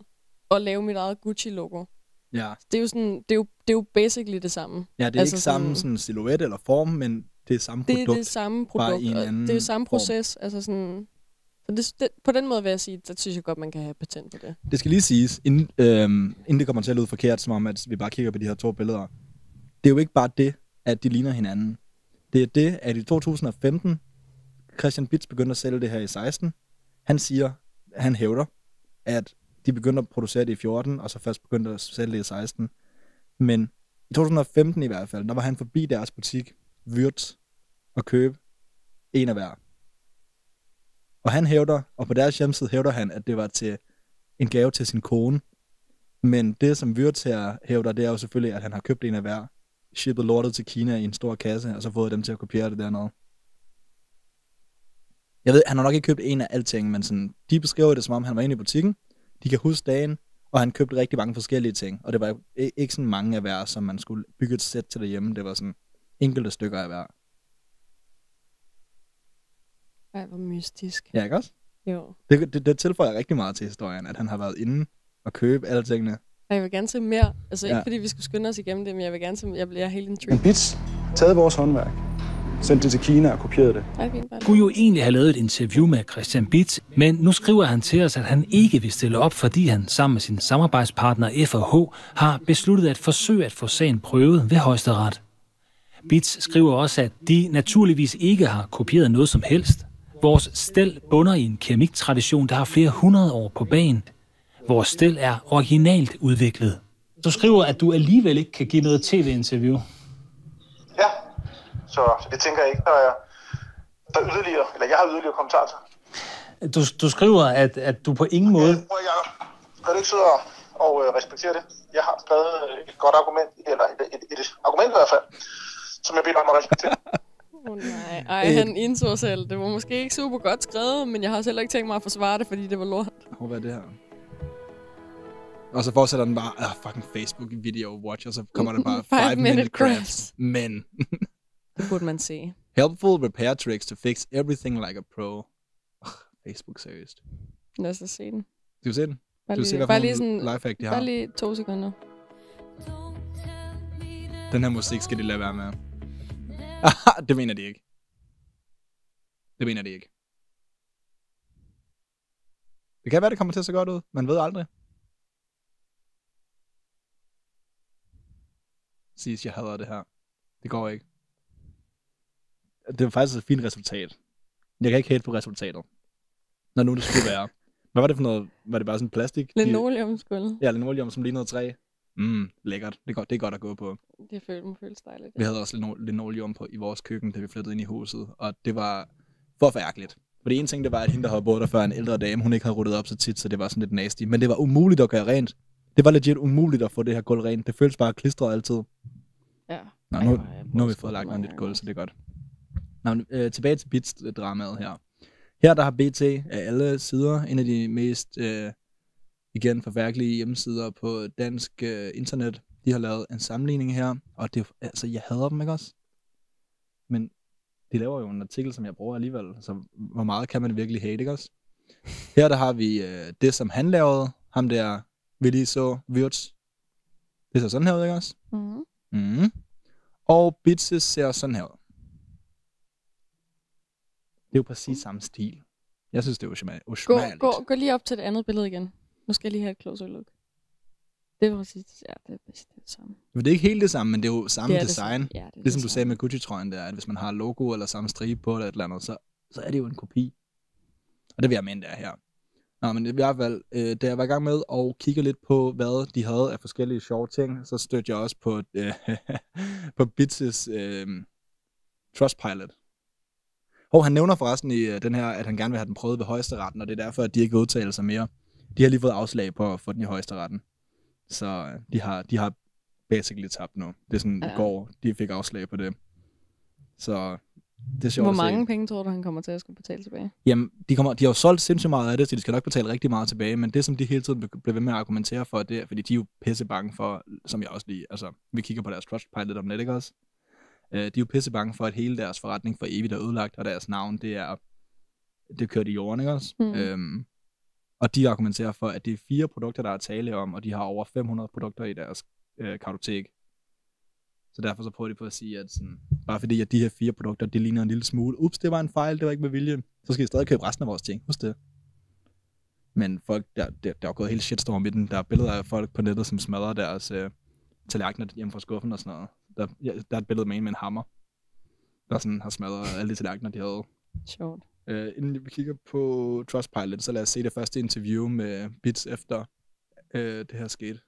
og lave mit eget Gucci-logo. Ja, Det er jo sådan, det er jo, det er jo basically det samme. ja det er Altså ikke samme sådan- silhuet eller form, men det er samme Det er produkt. det samme bare produkt, i en anden det er jo samme form. proces. Altså sådan, så det, det, på den måde vil jeg sige, der synes jeg godt, man kan have patent på det. Det skal lige siges, inden, øhm, inden det kommer til at lyde forkert, som om at vi bare kigger på de her to billeder. Det er jo ikke bare det, at de ligner hinanden. Det er det, at i 2015, Christian Bitz begyndte at sælge det her i 16. Han siger, han hævder, at de begyndte at producere det i 14, og så først begyndte at sælge det i 16. Men i 2015 i hvert fald, der var han forbi deres butik, Vyrt, og købe en af hver. Og han hævder, og på deres hjemmeside hævder han, at det var til en gave til sin kone. Men det, som Vyrt her hævder, det er jo selvfølgelig, at han har købt en af hver, shippet lortet til Kina i en stor kasse, og så fået dem til at kopiere det dernede. Jeg ved, han har nok ikke købt en af alting, men sådan, de beskriver det, som om han var inde i butikken. De kan huske dagen, og han købte rigtig mange forskellige ting. Og det var ikke sådan mange af hver, som man skulle bygge et sæt til derhjemme. Det var sådan enkelte stykker af hver. Ej, hvor mystisk. Ja, ikke også? Jo. Det, det, det tilføjer rigtig meget til historien, at han har været inde og købe alle tingene. Jeg vil gerne se mere. Altså ikke Ja. fordi vi skal skynde os igennem det, men jeg vil gerne se, jeg bliver helt intrigued. Bits taget vores håndværk, sendt det til Kina og kopieret det. Bare skulle jo egentlig have lavet et interview med Christian Bitz, men nu skriver han til os, at han ikke vil stille op, fordi han sammen med sin samarbejdspartner FH har besluttet at forsøge at få sagen prøvet ved højesteret. Bitz skriver også, at de naturligvis ikke har kopieret noget som helst. Vores stel bunder i en keramiktradition, der har flere hundrede år på banen. Vores stel er originalt udviklet. Du skriver, at du alligevel ikke kan give noget tv-interview. Ja, så, så det tænker jeg ikke, der er, der er yderligere, eller jeg har yderligere kommentarer til. Du, du skriver, at, at du på ingen måde at jeg, kan du ikke sidde og, og øh, respektere det? Jeg har skrevet et godt argument, eller et, et, et, et argument i hvert fald, som jeg beder om at respektere. Oh, nej. Ej, han indså selv. Det var måske ikke super godt skrevet, men jeg har heller ikke tænkt mig at forsvare det, fordi det var lort. Hvor hvad er det her? Og så fortsætter den bare, ah, fucking Facebook video watch, og så kommer der bare Five 5 minute minute crafts. Men, Det burde man se. helpful repair tricks to fix everything like a pro. Oh, Facebook seriøst. Lad os se den. Skal vi se den? Bare Du vil se, lige, hvad bare lige sådan, lifehack, de har. bare lige to sekunder. Den her musik skal de lade være med. det mener de ikke. Det mener de ikke. Det kan være, det kommer til at se godt ud. Man ved aldrig. Siges, jeg hader det her. Det går ikke. Det er faktisk et fint resultat. Jeg kan ikke hate på resultatet. Når nu det skulle være. Hvad var det for noget? Var det bare sådan plastik? De- Linoleumsgulv. Ja, linoleum, som lignede træ. Mm, lækkert. Det er godt, det er godt at gå på. Det føles, må føles dejligt. Vi havde også lino- linoleum på, i vores køkken, da vi flyttede ind i huset, og det var forfærdeligt. For det ene ting, det var, at hende, der havde boet der før, en ældre dame, hun ikke havde ryddet op så tit, så det var sådan lidt nasty. Men det var umuligt at gøre rent. Det var legit umuligt at få det her gulv rent. Det føltes bare klistret altid. Ja. Nå, Ej, nu, jeg nu har vi fået lagt noget nyt gulv, også. så det er godt. Nå, øh, tilbage til Bits-dramaet her. Her der har BT af alle sider, en af de mest, øh, igen, forfærdelige hjemmesider på dansk øh, internet. De har lavet en sammenligning her, og det, er- altså, jeg hader dem, ikke også? Men de laver jo en artikel, som jeg bruger alligevel, så hvor meget kan man virkelig hate, ikke også? Her der har vi øh, det, som han lavede, ham der, vi lige så, Wirtz. Det ser sådan her ud, ikke også? Mm-hmm. Mm. Og Bitses ser sådan her ud. Det er jo præcis samme stil. Jeg synes, det er usma- Gå, usmageligt. gå, gå lige op til det andet billede igen. Nu skal jeg lige have et closer look. Det er præcis, ja, det er præcis det samme. Men det er ikke helt det samme, men det er jo samme det er design. Det, ja, det er Ligesom det du sagde med Gucci-trøjen der, at hvis man har logo eller samme stribe på eller et eller andet, så, så er det jo en kopi. Og det vil jeg mene, det er her. Nå, men i hvert fald, øh, da jeg var i gang med at kigge lidt på, hvad de havde af forskellige sjove ting, så stødte jeg også på, øh, på Bits' øh, Trustpilot. Og han nævner forresten i øh, den her, at han gerne vil have den prøvet ved højesteretten, og det er derfor, at de ikke udtaler sig mere. De har lige fået afslag på at få den i højesteretten. Så øh, de har, de har basically tabt nu. Det er sådan, ja. I går, de fik afslag på det. Så det er sjovt Hvor mange penge tror du, han kommer til at skulle betale tilbage? Jamen, de, kommer, de har jo solgt sindssygt meget af det, så de skal nok betale rigtig meget tilbage, men det, som de hele tiden bliver ved med at argumentere for, det er, fordi de er jo pisse bange for, som jeg også lige, altså, vi kigger på deres Trustpilot om lidt, ikke også? Øh, de er jo pisse bange for, at hele deres forretning for evigt er ødelagt, og deres navn, det er, det kører de i jorden, ikke også? Mm. Øhm, og de argumenterer for, at det er fire produkter, der er tale om, og de har over 500 produkter i deres øh, kartotek. Så derfor så prøver de på at sige, at sådan, bare fordi at de her fire produkter, det ligner en lille smule, ups, det var en fejl, det var ikke med vilje, så skal I stadig købe resten af vores ting. Husk det. Men folk, der, der, der er gået helt shitstorm i den. Der er billeder af folk på nettet, som smadrer deres øh, tallerkener hjemme fra skuffen og sådan noget. Der, ja, der er et billede med en med en hammer, der sådan har smadret alle de tallerkener, de havde. Sjovt. Øh, inden vi kigger på Trustpilot, så lad os se det første interview med Bits efter øh, det her skete.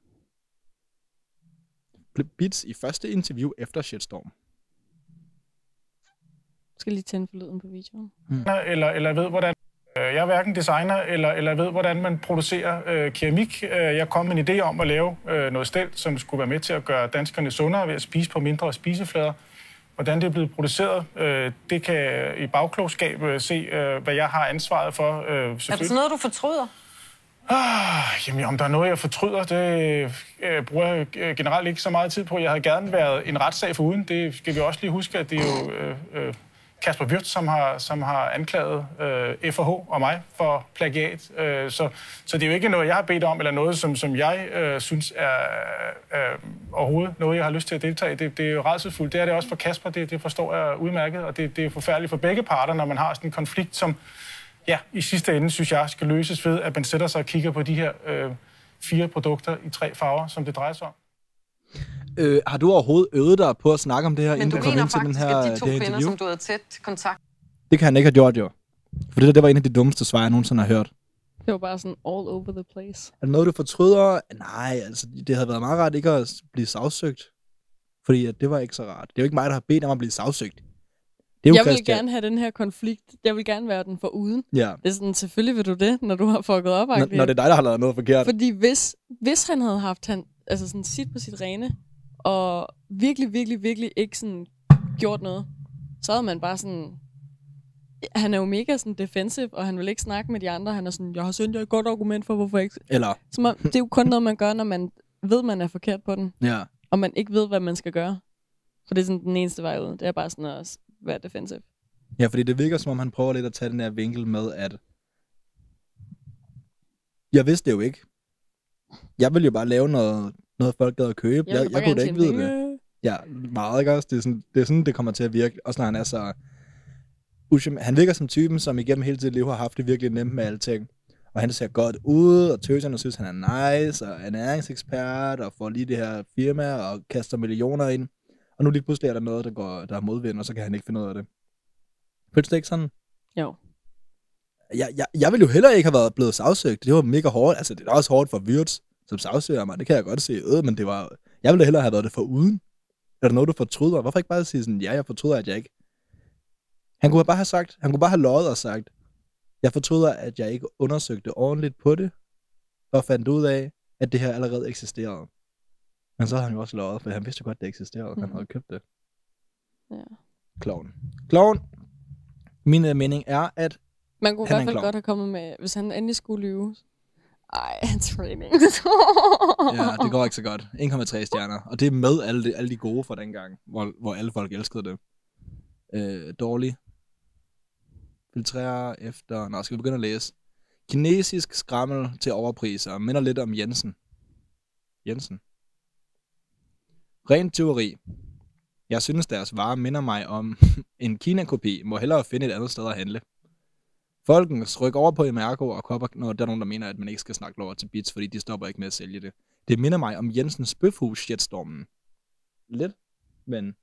Bits i første interview efter Shitstorm. Jeg skal lige tænde for lyden på videoen. eller, eller ved, hvordan... øh, Jeg er hverken designer, eller, eller ved, hvordan man producerer øh, keramik. Øh, Jeg kom med en idé om at lave øh, noget stel, som skulle være med til at gøre danskerne sundere ved at spise på mindre spiseflader. Hvordan det er blevet produceret, øh, det kan i bagklogskab øh, se, øh, hvad jeg har ansvaret for. Øh, Er det sådan noget, du fortryder? Ah, jamen, om der er noget, jeg fortryder, det øh, bruger jeg øh, generelt ikke så meget tid på. Jeg havde gerne været en retssag for uden. Det skal vi også lige huske, at det er jo øh, øh, Kasper Wirtz, som har, som har anklaget øh, FH og mig for plagiat. Øh, så, så det er jo ikke noget, jeg har bedt om, eller noget, som, som jeg øh, synes er øh, overhovedet noget, jeg har lyst til at deltage i. Det, det er jo rædselsfuldt. Det er det også for Kasper, det, det forstår jeg udmærket, og det, det er forfærdeligt for begge parter, når man har sådan en konflikt, som ja, i sidste ende, synes jeg, skal løses ved, at man sætter sig og kigger på de her øh, fire produkter i tre farver, som det drejer sig om. Øh, har du overhovedet øvet dig på at snakke om det her, Men inden du du kom mener ind til den faktisk, her, at de to det her kvinder, interview? som du havde tæt kontakt Det kan han ikke have gjort, jo. For det der, det var en af de dummeste svar, jeg nogensinde har hørt. Det var bare sådan all over the place. Er det noget, du fortryder? Nej, altså, det havde været meget rart ikke at blive sagsøgt. Fordi at det var ikke så rart. Det er jo ikke mig, der har bedt om at blive sagsøgt. Det er jo Jeg vil gerne have den her konflikt. Jeg vil gerne være den for uden. Ja. Det er sådan, selvfølgelig vil du det, når du har fucket op. Når, når det er dig, der har lavet noget forkert. Fordi hvis, hvis han havde haft han, altså sådan sit på sit rene, og virkelig, virkelig, virkelig ikke sådan gjort noget, så havde man bare sådan... Han er jo mega sådan defensive, og han vil ikke snakke med de andre. Han er sådan, jeg har sendt jer et godt argument for, hvorfor jeg ikke... Eller, Som om, det er jo kun noget, man gør, når man ved, man er forkert på den, ja. og man ikke ved, hvad man skal gøre. For det er sådan den eneste vej ud. Det er bare sådan at være defensive. Ja, fordi det virker som om, han prøver lidt at tage den her vinkel med, at jeg vidste det jo ikke. Jeg ville jo bare lave noget, noget folk gad at købe. Jeg, jeg, jeg kunne da ikke vide det. Ja, meget, ikke også? Det er, sådan, det er sådan, det kommer til at virke. Også når han er så... Uschem, han virker som typen, som igennem hele sit liv har haft det virkelig nemt med alting. Og han ser godt ud, og tøserne synes, han er nice, og er ernæringsekspert, og får lige det her firma, og kaster millioner ind. Og nu lige pludselig er der noget, der, går, der er modvind, og så kan han ikke finde ud af det. Føles det ikke sådan? Jo. Jeg, jeg, jeg ville jo heller ikke have været blevet sagsøgt. Det var mega hårdt. Altså, det er også hårdt for Wirtz, som sagsøger mig. Det kan jeg godt se. Øh, men det var... Jeg ville hellere have været det for uden. Er der noget, du fortryder? Hvorfor ikke bare sige sådan, ja, jeg fortryder, at jeg ikke... Han kunne bare have sagt, han kunne bare have løjet og sagt, jeg fortryder, at jeg ikke undersøgte ordentligt på det, og fandt ud af, at det her allerede eksisterede. Men så havde han jo også løjet, for han vidste godt, det eksisterede. Mm. Han Mhm. havde købt det. Ja. Kloven. Kloven. Min øh, mening er, at Man kunne i er hvert fald godt have kommet med, hvis han endelig skulle lyve. Ej, hans rating. ja, det går ikke så godt. 1,3 stjerner. Og det er med alle de, alle de gode fra dengang, hvor, hvor alle folk elskede det. Øh, dårlig. Filtrere efter... Nå, skal vi begynde at læse? Kinesisk skrammel til overpriser. Minder lidt om Jensen. Jensen. Rent teori. Jeg synes, deres varer minder mig om en Kina-kopi. Må hellere finde et andet sted at handle. Folkens, ryk over på Emergo og kopper, når der er nogen, der mener, at man ikke skal snakke lort til Bits, fordi de stopper ikke med at sælge det. Det minder mig om Jensens Bøfhus shitstormen. Lidt, men...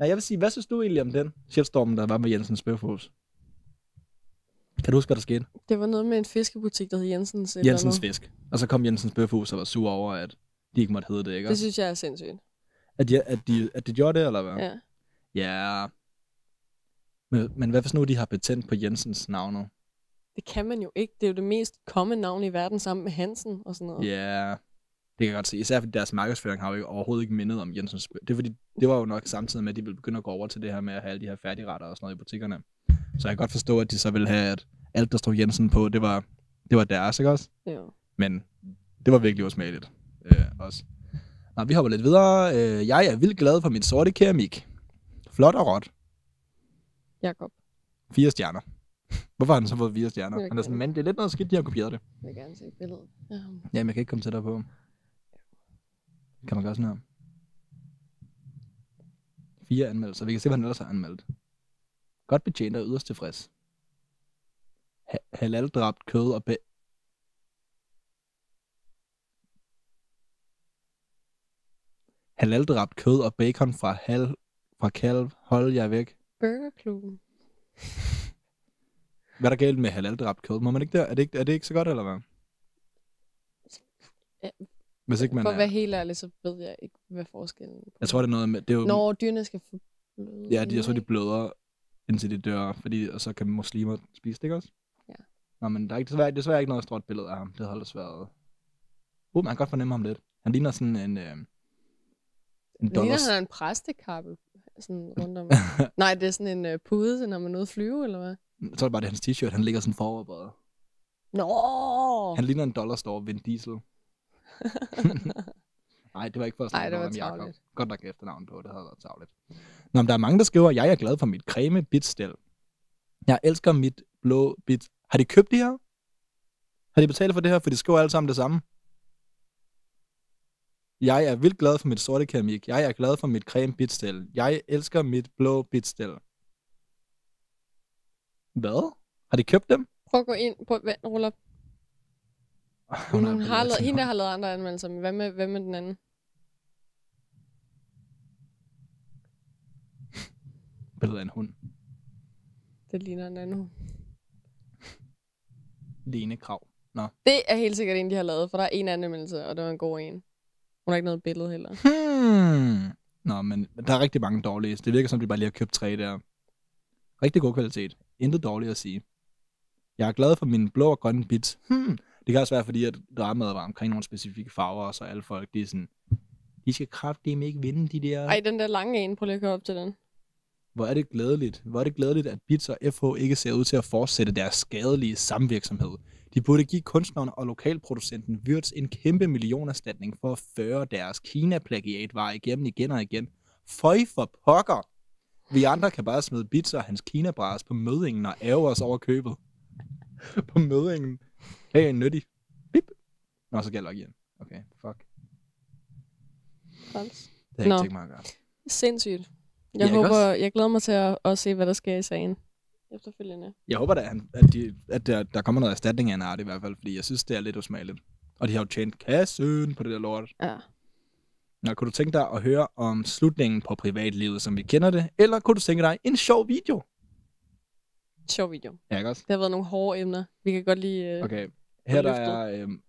Ja, jeg vil sige, hvad synes du egentlig om den shitstormen, der var med Jensens Bøfhus? Kan du huske, hvad der skete? det var noget med en fiskebutik, der hed Jensens. eller Jensens andet. Fisk. Og så kom Jensens Bøfhus og var sur over, at de ikke måtte hedde det, ikke? Det synes jeg er sindssygt. At de, at de, at de gjorde det, eller hvad? Ja. Ja. Men, men hvad hvis nu de har patent på Jensens navne? Det kan man jo ikke. Det er jo det mest kommende navn i verden sammen med Hansen og sådan noget. Ja, det kan jeg godt se. Især fordi deres markedsføring har jo ikke, overhovedet ikke mindet om Jensens Det er fordi, det var jo nok samtidig med, at de ville begynde at gå over til det her med at have alle de her færdigretter og sådan noget i butikkerne. Så jeg kan godt forstå, at de så ville have, at alt, der stod Jensen på, det var, det var deres, ikke også? Jo. Men det var virkelig usmageligt. Øh, også. Nå, vi hopper lidt videre. Øh, jeg er vildt glad for min sorte keramik. Flot og råt. Jakob, Fire stjerner. Hvorfor har han så fået fire stjerner? Han er sådan, men det er lidt noget skidt, de har kopieret det. jeg vil gerne se billedet. Ja. Jamen, jeg kan ikke komme tættere på. Kan man gøre sådan her? Fire anmeldelser. Vi kan se, hvad han ellers har anmeldt. Godt betjent og yderst tilfreds. Ha- halal-dræbt kød og bæ... Halal-dræbt kød og bacon fra, hal... fra kalv. Hold jer væk. Burgerklubben. Hvad er der galt med halal-dræbt kød? Må man ikke der? Er det ikke, er det ikke så godt, eller hvad? Ja. Hvis ikke man For at er... være helt ærlig, så ved jeg ikke, hvad forskellen er. Jeg tror, det er noget med... Det er jo... Når dyrene skal bløde. Ja, de, jeg tror, de bløder, indtil de dør, fordi, og så kan muslimer spise det, ikke også? Ja. Nå, men der er ikke, desværre, desværre ikke noget stort billede af ham. Det havde ellers været... Uh, man kan godt fornemme ham lidt. Han ligner sådan en... Øh, en Ligner dollars... han har en præstekappe sådan rundt om. Nej, det er sådan en uh, pude, når man er ude at flyve, eller hvad? Jeg tror bare, det er hans t-shirt. Han ligger sådan foroverbøjet. Nå! Han ligner en dollarstore Vin Diesel. Nej, det var ikke for at snakke det om Jacob. Godt nok efternavn på, det havde været tavligt. Nå, men der er mange, der skriver, at jeg er glad for mit creme bitstel. Jeg elsker mit blå bit. Har de købt det her? Har de betalt for det her? For de skriver alle sammen det samme. Jeg er vildt glad for mit sorte keramik. Jeg er glad for mit creme bitstel. Jeg elsker mit blå bitstel. Hvad? Har de købt dem? Prøv at gå ind på... Vent, rulle op. Hun, hun har lavet, hende, der har lavet andre anmeldelser, men hvad med, hvad med den anden? Billedet af en hund. Det ligner en anden. Lene Krav. Det er helt sikkert en, de har lavet, for der er en anmeldelse, og det var en god en. Hun har ikke noget billede heller. Hmm. Nå, men der er rigtig mange dårlige. Det virker som, de bare lige har købt tre der. Rigtig god kvalitet. Intet dårligt at sige. Jeg er glad for mine blå og grønne bits. Hmm. Det kan også være, fordi at dramaet var omkring nogle specifikke farver, og så alle folk, de er sådan, de skal kraftedeme ikke vinde de der... Ej, den der lange en, prøv lige at køre op til den. Hvor er det glædeligt. Hvor er det glædeligt, at Bits og FH ikke ser ud til at fortsætte deres skadelige samvirksomhed. De burde give kunstneren og lokalproducenten Wirtz en kæmpe millionerstatning for at føre deres Kina-plagiatvarer igennem igen og igen. Føj for pokker! Vi andre kan bare smide Bits og hans Kina-bras på mødingen og ære os over købet. på mødingen. Hey, en nyttig. Bip. Nå, så gælder igen. Okay, fuck. Træls. Det har jeg ikke tænkt mig at gøre. Sindssygt. Jeg, Ja, håber, jeg glæder mig til at, at se, hvad der sker i sagen efterfølgende. Jeg håber da, at, de, at der, der kommer noget erstatning af en art i hvert fald, fordi jeg synes, det er lidt usmageligt. Og de har jo tjent kassen på det der lort. Ja. Nå, kunne du tænke dig at høre om slutningen på privatlivet, som vi kender det? Eller kunne du tænke dig en sjov video? Sjov video. Ja, ikke også? Det har været nogle hårde emner. Vi kan godt lige... Øh, Okay. Her der er, øhm,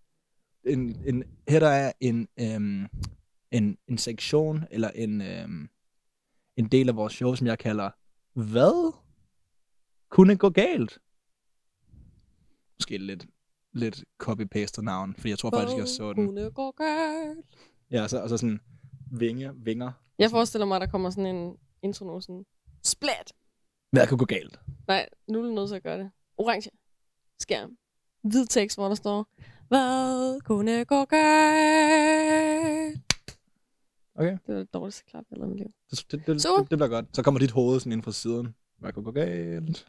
en, en, her der er en, øhm, en, en sektion, eller en, øhm, en del af vores show, som jeg kalder, hvad kunne gå galt? Måske lidt, lidt copy-paste navn, fordi jeg tror faktisk, jeg så den. Kunne gå galt. Ja, og så, og så sådan vinge, vinger. Jeg forestiller mig, at der kommer sådan en, intro nu sådan, splat! Hvad kunne gå galt? Nej, nu er du nødt til at gøre det. Orange. Skærm. Hvid tekst, hvor der står, hvad kunne gå galt? Okay. Det var det dårligste klap, jeg lavet i mit liv. Det, det, det, det, det bliver godt. Så kommer dit hoved sådan ind fra siden. Hvad kunne gå galt?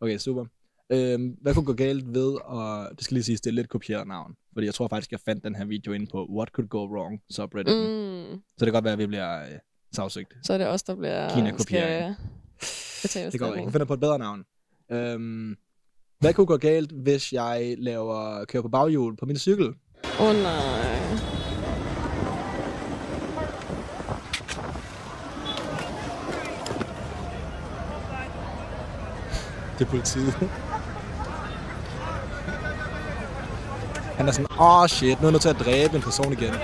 Okay, super. Øhm, hvad kunne gå galt ved, og det skal lige sige, det er lidt kopieret navn. Fordi jeg tror faktisk, jeg fandt den her video inde på What Could Go Wrong subreddit. Mm. Så det kan godt være, at vi bliver øh, sagsøgt. Så er det os, der bliver... Kina-kopiering. skal betale Det går ikke. Jeg finder på et bedre navn. Øhm, hvad kunne gå galt, hvis jeg laver kører på baghjul på min cykel? Åh oh, nej. Det er politiet. Han er sådan, åh oh, shit, nu er jeg nødt til at dræbe en person igen.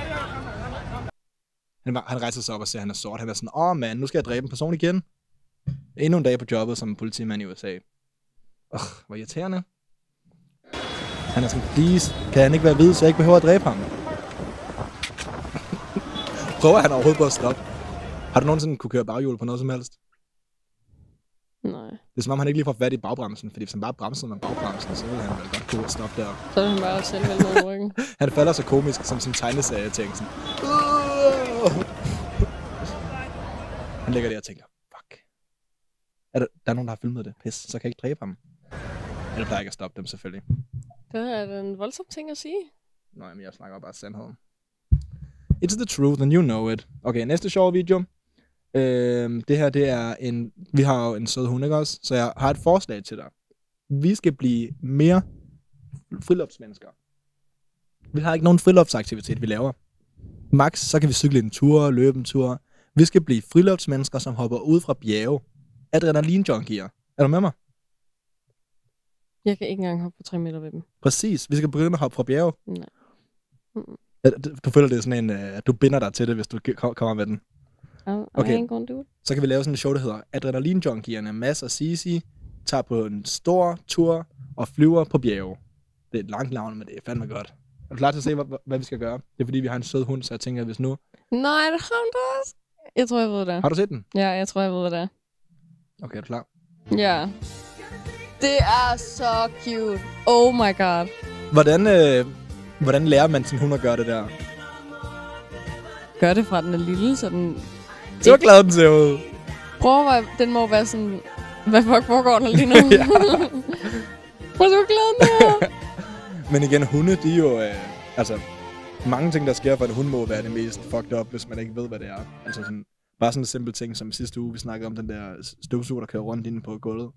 Han, han rejser sig op og ser, at han er sort. Han er sådan, åh oh, mand, nu skal jeg dræbe en person igen. Endnu en dag på jobbet som politimand i USA. Åh, hvor irriterende. Han er sådan, please, kan han ikke være hvid, så jeg ikke behøver at dræbe ham? Prøver han overhovedet på at stoppe? Har du nogensinde kunne køre baghjul på noget som helst? Nej. Det er som om, han ikke lige får fat i bagbremsen, fordi hvis han bare bremsede med bagbremsen, så ville han vel godt kunne stoppe der. Så er han bare selv vel med ryggen. Han falder så komisk som sådan en tegneserie ting. Han ligger der og tænker, fuck. Er der, der er nogen, der har filmet det. Pis, så kan jeg ikke dræbe ham. Eller plejer ikke at stoppe dem, selvfølgelig. Det er en voldsom ting at sige. Nå, men jeg snakker bare sandheden. It's the truth, and you know it. Okay, næste sjove video. Øhm, det her, det er en... Vi har jo en sød hund, ikke også? Så jeg har et forslag til dig. Vi skal blive mere friluftsmennesker. Vi har ikke nogen friluftsaktivitet, vi laver. Max, så kan vi cykle en tur, løbe en tur. Vi skal blive friluftsmennesker, som hopper ud fra bjerge. Adrenalin-junkier. Er du med mig? Jeg kan ikke engang hoppe på 3 meter ved dem. Præcis. Vi skal begynde at hoppe fra bjerge. Nej. Ja, Du føler, det er sådan en, øh, at du binder dig til det, hvis du ko- kommer med den. Okay. Så kan vi lave sådan en show, der hedder Adrenalin Junkierne. Mads og Sisi tager på en stor tur og flyver på bjerge. Det er et langt navn, men det er fandme godt. Er du klar til at se, hvad, hvad vi skal gøre? Det er fordi, vi har en sød hund, så jeg tænker, at hvis nu... Nej, det ramte os. Jeg tror, jeg ved det. Har du set den? Ja, jeg tror, jeg ved, det. Okay, er du klar? Ja. Det er så cute. Oh my god. Hvordan, øh, hvordan lærer man sin hund at gøre det der? Gør det fra den er lille, så den... Så glad den ser ud. Prøv at den må være sådan... Hvad fuck foregår der lige nu? Prøv at se, hvor glad den er. Men igen, hunde, de er jo... Øh, altså, mange ting, der sker for en hund, må være det mest fucked up, hvis man ikke ved, hvad det er. Altså sådan, bare sådan en simpel ting, som sidste uge, vi snakkede om den der støvsuger, der kører rundt inde på gulvet.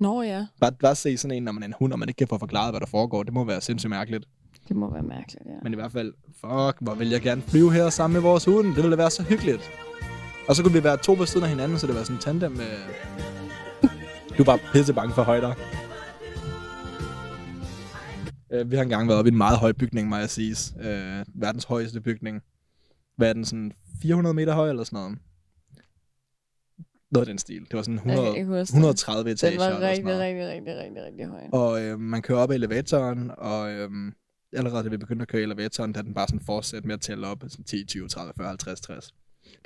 Nå ja, Bare, bare se sådan en, når man er en hund, og man ikke kan få forklaret, hvad der foregår. Det må være sindssygt mærkeligt. det må være mærkeligt, ja. Men i hvert fald, fuck, hvor vil jeg gerne flyve her sammen med vores hund. Det ville være så hyggeligt. Og så kunne vi være to ved siden af hinanden, så det var sådan en tandem med... Du er bare pisse bange for højder. Øh, vi har engang været oppe i en meget høj bygning, må jeg sige. Øh, verdens højeste bygning. Hvad er den, sådan 400 meter høj eller sådan noget? Noget af den stil. Det var sådan Jeg 100, kan ikke huske det. 130 etager Den var rigtig, rigtig, rigtig, rigtig, rigtig høj. Og øh, man kører op i elevatoren, og øh, allerede da vi begyndte at køre i elevatoren, da den bare sådan fortsætte med at tælle op, sådan 10, 20, 30, 40, 50, 60.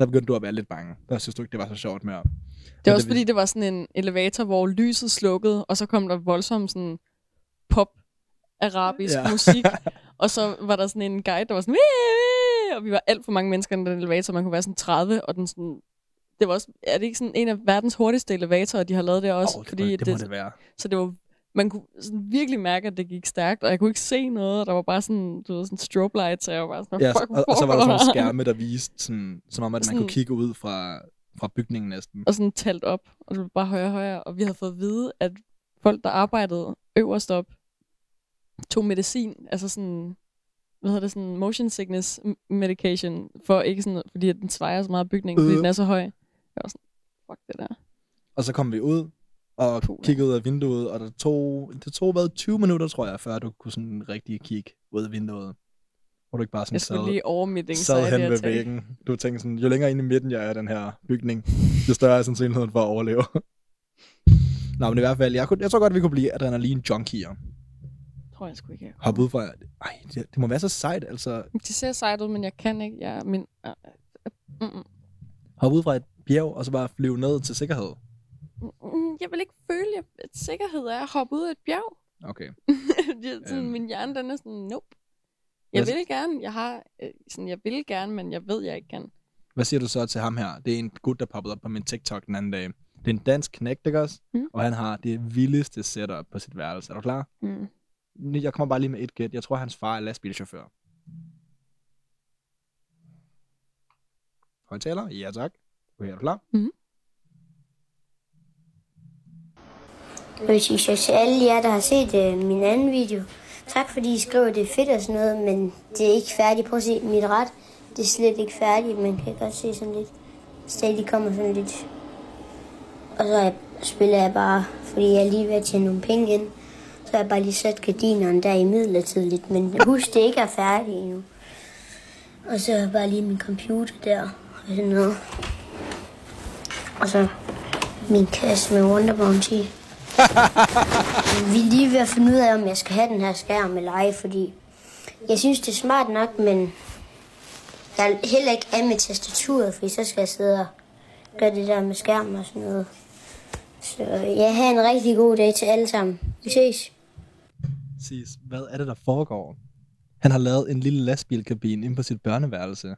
Der begyndte du at være lidt bange. Der synes du ikke, det var så sjovt mere. Det var Og også vil- fordi, det var sådan en elevator, hvor lyset slukkede, og så kom der voldsom sådan pop arabisk Ja. musik. og så var der sådan en guide, der var sådan, og vi var alt for mange mennesker i den elevator, man kunne være sådan 30, og den sådan, det var også, er det ikke sådan en af verdens hurtigste elevatorer, de har lavet det også? Åh, det, fordi det, det må det være. Så det var, man kunne sådan virkelig mærke, at det gik stærkt, og jeg kunne ikke se noget, og der var bare sådan, du ved, sådan strobe lights, og jeg var bare sådan, Ja, ja, fuck, og, og, så var der sådan nogle foregår skærme, der viste, sådan, som om at man Sådan- kunne kigge ud fra, fra bygningen næsten. og sådan talt op, og det blev bare højere og højere. Og vi havde fået at vide, at folk, der arbejdede øverst op, tog medicin, altså sådan, hvad hedder det, sådan motion sickness medication, for ikke sådan, fordi at den svejer så meget bygningen, fordi Øh. den er så høj. Jeg var sådan, fuck det der. Og så kom vi ud og Puh, kiggede ud af vinduet, og det tog, det tog hvad, 20 minutter, tror jeg, før du kunne sådan rigtig kigge ud af vinduet. Hvor du ikke bare sådan Jeg sad, lige over mit sad hen ved attack. væggen. Du tænkte sådan, jo længere inde i midten jeg er den her bygning, jo større er sandsynligheden for at overleve. Nå, men i hvert fald, jeg, kunne, jeg tror godt, vi kunne blive adrenalin-junkier. Tror jeg sgu ikke, Hoppe ud fra... Ej, det, det må være så sejt, altså. De ser sejt ud, men jeg kan ikke. Jeg, min, uh, uh, mm. Hoppe ud fra et bjerg, og så bare flyve ned til sikkerhed? Mm, Jeg vil ikke føle, at sikkerhed er at hoppe ud af et bjerg. Okay. Det er sådan, Øhm. Min hjerne, den er sådan, nope. Jeg vil gerne, jeg har, øh, sådan, jeg vil gerne, men jeg ved, jeg ikke kan. Hvad siger du så til ham her? Det er en gut, der poppede op på min TikTok den anden dag. Det er en dansk knægt, ikke også? Mm. Og han har det vildeste setup på sit værelse. Er du klar? Mm. Jeg kommer bare lige med et gæt. Jeg tror, hans far er lastbilchauffør. Højtaler? Ja, tak. Okay, er du klar? Jeg vil sige så til alle jer, der har set øh, min anden video. Tak fordi I skriver, det er fedt og sådan noget, men det er ikke færdigt. Prøv at se mit ret. Det er slet ikke færdigt. Man kan godt se sådan lidt. Stadig kommer sådan lidt. Og så jeg, spiller jeg bare, fordi jeg er lige ved at tjene nogle penge ind. Så har jeg bare lige sat gardinerne der i midlertidigt. Men husk, det ikke er færdigt endnu. Og så bare lige min computer der. Og sådan noget. Og så min kasse med Wonder Bounty. Vi er lige ved at finde ud af, om jeg skal have den her skærm eller ej, fordi jeg synes, det er smart nok, men jeg er heller ikke af med tastaturet, fordi så skal jeg sidde og gøre det der med skærm og sådan noget. Så jeg har en rigtig god dag til alle sammen. Vi ses. Præcis. Hvad er det, der foregår? Han har lavet en lille lastbilkabine inde på sit børneværelse.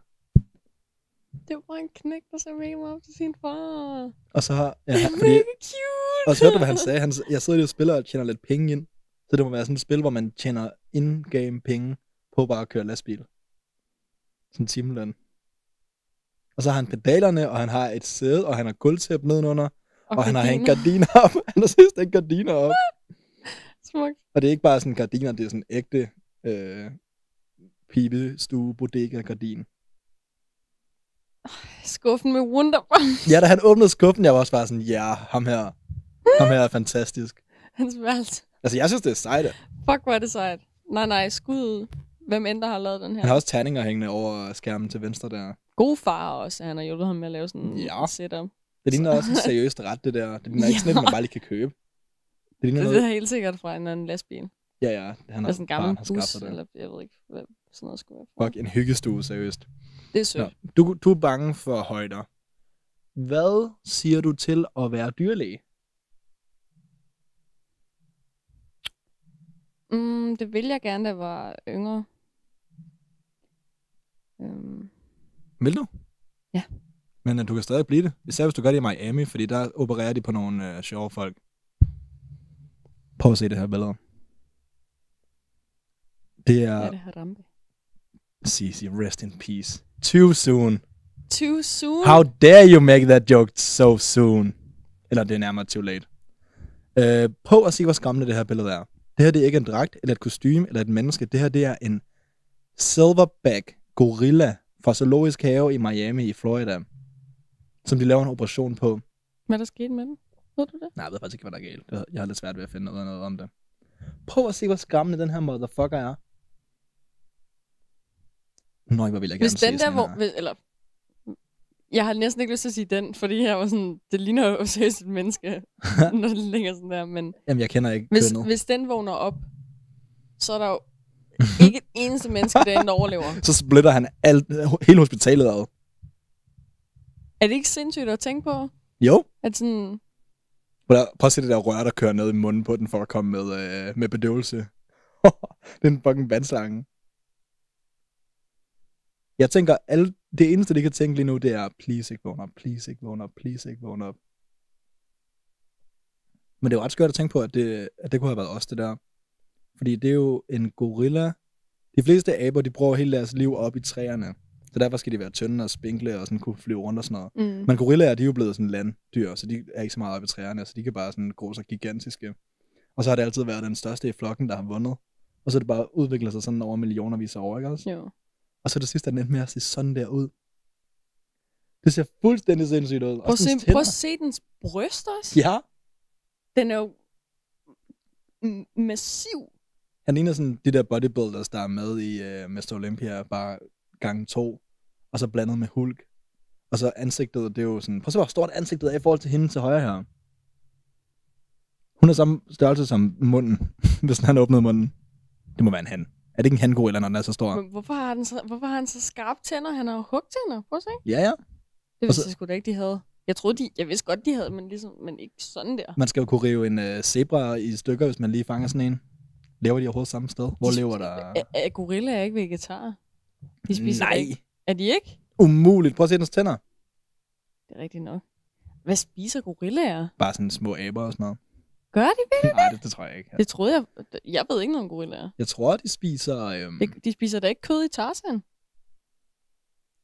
Det var en knæk, der mega meget op til sin far. Og så har... Ja, fordi, cute. og så hørte du, hvad han sagde? Han, jeg sidder lige og spiller og tjener lidt penge ind. Så det må være sådan et spil, hvor man tjener in-game penge på bare at køre lastbil. Sådan en timeløn. Og så har han pedalerne, og han har et sæde, og han har gulvtæp nedenunder, og, og han har hængt gardiner. op. Han har sidst hængt gardiner op. Smukt. Og det er ikke bare sådan gardiner, det er sådan ægte øh, pibestue, bodega gardin. Skuffen med Wonderbound. Ja, da han åbnede skuffen, jeg var også bare sådan, ja, ham her, ham her er fantastisk. Hans værelse. Altså, jeg synes, det er sejt. Fuck, hvor er det sejt. Nej, nej, skud. Hvem end der har lavet den her. Han har også terninger hængende over skærmen til venstre der. God far også. Han har hjulpet ham med at lave sådan Ja. en setup. Det ligner også en seriøst ret, det der. Det ligner ikke sådan et, Ja. man bare lige kan købe. Det ligner Det noget... er helt sikkert fra en anden lastbil. Ja, ja. Han har, sådan en gammel skabt bus, det. eller jeg ved ikke, hvad sådan noget skulle være. Fuck, en hyggestue, seriøst. Det er sødt. Nå, du, du er bange for højder. Hvad siger du til at være dyrlæge? Mm, det ville jeg gerne, da jeg var yngre. Øhm, Vil du? Ja. Men uh, du kan stadig blive det. Især hvis du gør det i Miami, fordi der opererer de på nogle uh, sjove folk. Prøv at se det her billede. Det er... ja. det her rampe. Sisi, rest in peace. Too soon. Too soon? How dare you make that joke so soon? Eller det er nærmere too late. Uh, prøv at se, hvor skræmmende det her billede er. Det her det er ikke en dragt, eller et kostume, eller et menneske. Det her det er en silverback gorilla fra Zoologisk Have i Miami i Florida, som de laver en operation på. Hvad er der sket med den? Ved du det? Nej, jeg ved faktisk ikke, hvad der er galt. Jeg har lidt svært ved at finde noget, noget om det. Prøv at se, hvor skræmmende den her motherfucker er. Nå, hvor vil jeg gerne Hvis den der, hvor... her. Eller, jeg har næsten ikke lyst til at sige den, fordi jeg var sådan, det ligner jo seriøst et menneske, når det ligger sådan der, men Jamen, jeg kender ikke hvis, kønnet. hvis den vågner op, så er der jo ikke et eneste menneske derinde, der overlever. Så splitter han alt, hele hospitalet ad. Er det ikke sindssygt at tænke på? Jo. At sådan, prøv at se det der rør, der kører ned i munden på den, for at komme med, øh, med bedøvelse. det er en fucking vandslange. Jeg tænker, alle, det eneste, de kan tænke lige nu, det er, please ikke vågn op, please ikke vågn op, please ikke vågn op. Men det er jo ret skørt at tænke på, at det, at det kunne have været os, det der. Fordi det er jo en gorilla. De fleste aber, de bruger hele deres liv op i træerne. Så derfor skal de være tynde og spinkle og sådan kunne flyve rundt og sådan noget. mm, Men gorillaer, de er jo blevet sådan landdyr, så de er ikke så meget oppe i træerne, så de kan bare sådan gro sig gigantiske. Og så har det altid været den største i flokken, der har vundet. Og så er det bare udviklet sig sådan over millionervis af år, ikke også? jo. Og så det sidste er den endte med at se sådan der ud. Det ser fuldstændig sindssygt ud. Prøv se, prøv at se dens bryst også. Ja, Den er jo massiv. han ligner sådan de der bodybuilders, der er med i uh, Mr. Olympia, bare gang to, og så blandet med Hulk. Og så ansigtet, det er jo sådan, prøv at se, hvor stort ansigtet er i forhold til hende til højre her. Hun er samme størrelse som munden, hvis han åbnede munden. Det må være en han. Er det ikke en hangorilla, når den er så stor? Men hvorfor har, den så, hvorfor har han så skarpe tænder? Han har jo hugtænder. Prøv at se. Ja, ja. Det vidste så- jeg sgu da ikke, de havde. Jeg troede, de, jeg vidste godt, de havde, men, ligesom, men ikke sådan der. Man skal jo kunne rive en uh, zebra i stykker, hvis man lige fanger sådan en. Lever de overhovedet samme sted? Hvor De- lever der? Er, er gorillaer ikke vegetarer? De spiser Nej, ikke. Er de ikke? umuligt. Prøv at se dens tænder. Det er rigtigt nok. Hvad spiser gorillaer? Bare sådan små aber og sådan noget. Gør de virkelig? Nej, det, det tror jeg ikke. Det troede jeg. Jeg ved ikke noget om gorillaer. Jeg tror, de spiser... Øhm, Det, de spiser da ikke kød i Tarzan.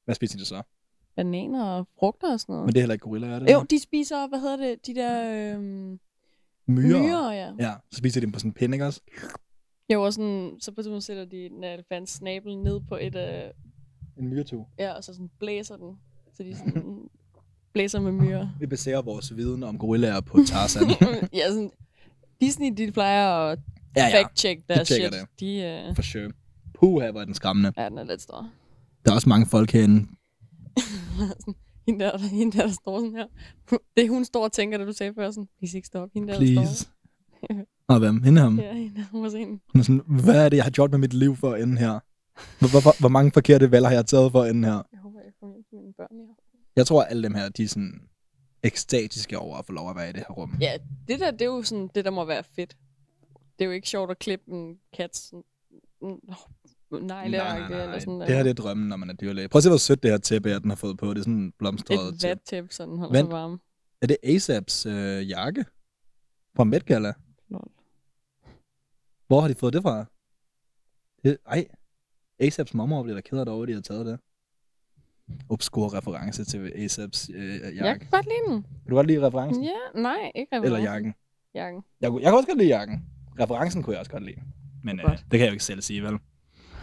hvad spiser de så? Bananer og frugter og sådan noget. Men det er heller ikke gorilla, er det? Jo, de spiser, hvad hedder det, de der øhm, myrer. myrer, ja. Ja, så spiser de dem på sådan en pind, ikke også? Jo, og sådan, så på tidspunkt sætter de en elefants snabel ned på et, øh, En myretue. ja, og så sådan blæser den. Så de sådan blæser med myrer. Vi baserer vores viden om gorillaer på Tarzan. ja, sådan, Disney, de plejer at ja, ja, fact-check deres shit. det. De, øh, for sure. Puha, hvor er den skræmmende. ja, den er lidt stor. Der er også mange folk herinde. Hende, der, hende der, der står sådan her. Det hun står og tænker, da du sagde før, sådan, please ikke stop. Hende der, der Please. står. Og hvem? Hende ham? Ja, hende der, hun var sådan. Hun er sådan, hvad er det, jeg har gjort med mit liv for at ende her? Hvor, hvor, hvor, mange forkerte valg har jeg taget for at ende her? Jeg håber, jeg til mine børn aften. Jeg tror, at alle dem her, de er sådan ekstatiske over at få lov at være i det her rum. Ja, det der, det er jo sådan, det der må være fedt. Det er jo ikke sjovt at klippe en kat sådan, nej, nej, nej, nej. eller sådan Det her det er drømmen, når man er dyrlæge. Prøv at se, hvor sødt det her tæppe er, den har fået på. Det er sådan blomstret et tæppe. vattæppe, så den holder Vent. sig varm. Er det ASAPs øh, jakke? Fra Met Gala? Lol. Hvor har de fået det fra? Det, ej, ASAPs mormor bliver da ked af det over, at de har taget det. Obskur reference til ASAPs øh, jakke. Jeg kan godt lide den. Kan du godt lide referencen? Ja, nej, ikke Eller reference. jakken? Jakken. Jeg, jeg kan også godt lide jakken. Referencen kunne jeg også godt lide. Men øh, det kan jeg jo ikke selv sige, vel?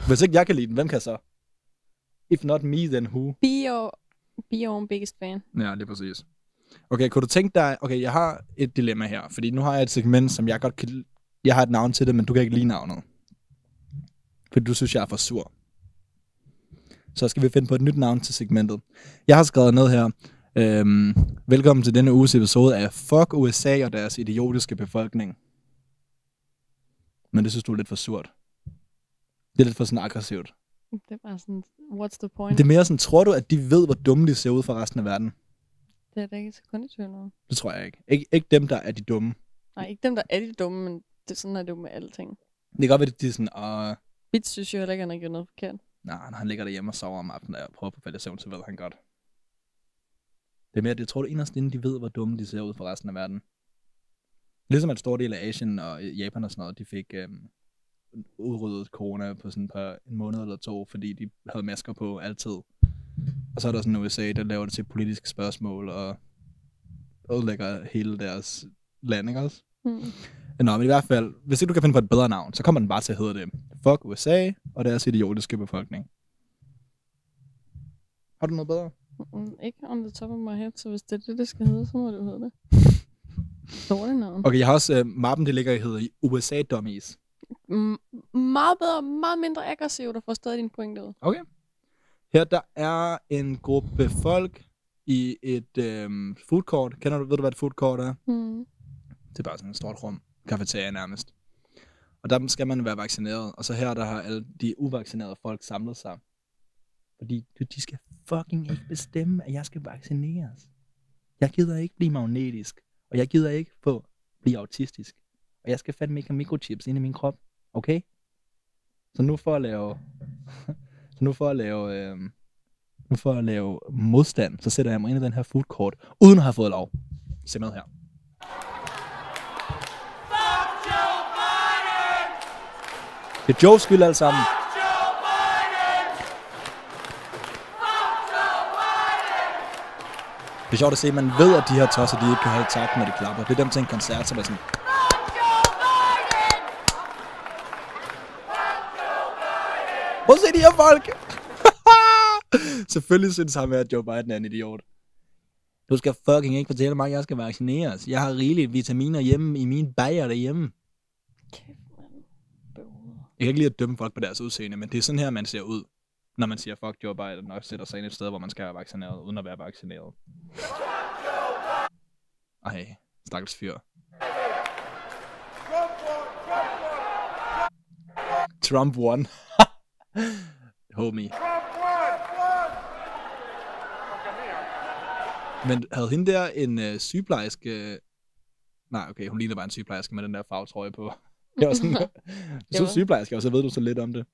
Hvis ikke jeg kan lide den, hvem kan så? If not me, then who? Be your, be your own biggest fan. Ja, det er præcis. Okay, kunne du tænke dig... Okay, jeg har et dilemma her, fordi nu har jeg et segment, som jeg godt kan... Jeg har et navn til det, men du kan ikke lide navnet. Fordi du synes, jeg er for sur. Så skal vi finde på et nyt navn til segmentet. Jeg har skrevet ned her. Øhm, velkommen til denne uges episode af Fuck USA og deres idiotiske befolkning. Men det synes du er lidt for surt. Det er lidt for sådan aggressivt. Det er bare sådan, what's the point? Det er mere sådan, tror du, at de ved, hvor dumme de ser ud for resten af verden? Det er da ikke sekund i tvivl om. Det tror jeg ikke. Ik- ikke dem, der er de dumme. Nej, ikke dem, der er de dumme, men det, sådan er det jo med alting. Det kan godt være, at de er sådan, åh, Bits synes jo heller ikke, at han har gjort noget forkert nej, når han ligger derhjemme og sover om aftenen, og jeg prøver på at falde i søvn, så ved han godt. Det er mere, det jeg tror, du inderst inden, de ved, hvor dumme de ser ud for resten af verden. Ligesom at stor del af Asien og øh, Japan og sådan noget, de fik øhm, udryddet corona på sådan et par, en måned eller to, fordi de havde masker på altid. Og så er der sådan USA, der laver det til politiske spørgsmål og ødelægger hele deres land, ikke også? Mm. Nå, men i hvert fald, hvis ikke du kan finde på et bedre navn, så kommer den bare til at hedde det. Fuck USA og deres idiotiske befolkning. Har du noget bedre? Mm, Ikke on the top of my head, så hvis det er det, det skal hedde, så må det hedde det. Dårligt navn. Okay, jeg har også, uh, mappen det ligger i hedder USA Dummies. Mm, meget bedre, meget mindre aggressivt, og får stadig din pointe ud. Okay. Her der er en gruppe folk i et øhm, food court. Kender du, ved du, hvad et food court er? Mm. Det er bare sådan et stort rum. Cafeteria nærmest. Og der skal man være vaccineret. Og så her, der har alle de uvaccinerede folk samlet sig. Fordi de de skal fucking ikke bestemme, at jeg skal vaccineres. Jeg gider ikke blive magnetisk. Og jeg gider ikke få blive autistisk. Og jeg skal fandme ikke have mikrochips ind i min krop. Okay? Så nu for at lave... så nu for at lave... Øh, nu for at lave modstand, så sætter jeg mig ind i den her food court, uden at have fået lov. Se med her. Det er Joes skyld alt sammen. Det er sjovt at se, at man ved, at de her tosser, de ikke kan holde takt, når de klapper. Det er dem til en koncert, som er sådan... Prøv at se de her folk! Selvfølgelig synes han, at Joe Biden er en idiot. Du skal fucking ikke fortælle mig, at jeg skal vaccineres. Jeg har rigeligt vitaminer hjemme i min bajer derhjemme. Kæft, jeg kan ikke lide at dømme folk på deres udseende, men det er sådan her, man ser ud, når man siger, fuck Joe Biden, og sætter sig ind et sted, hvor man skal være vaccineret, uden at være vaccineret. Ej, stakkels fyr. Trump won. Homie. Men havde hende der en øh, sygeplejerske... Nej, okay, hun ligner bare en sygeplejerske med den der farvetrøje på. Jeg var sådan, du så sygeplejerske, og så ved du så lidt om det.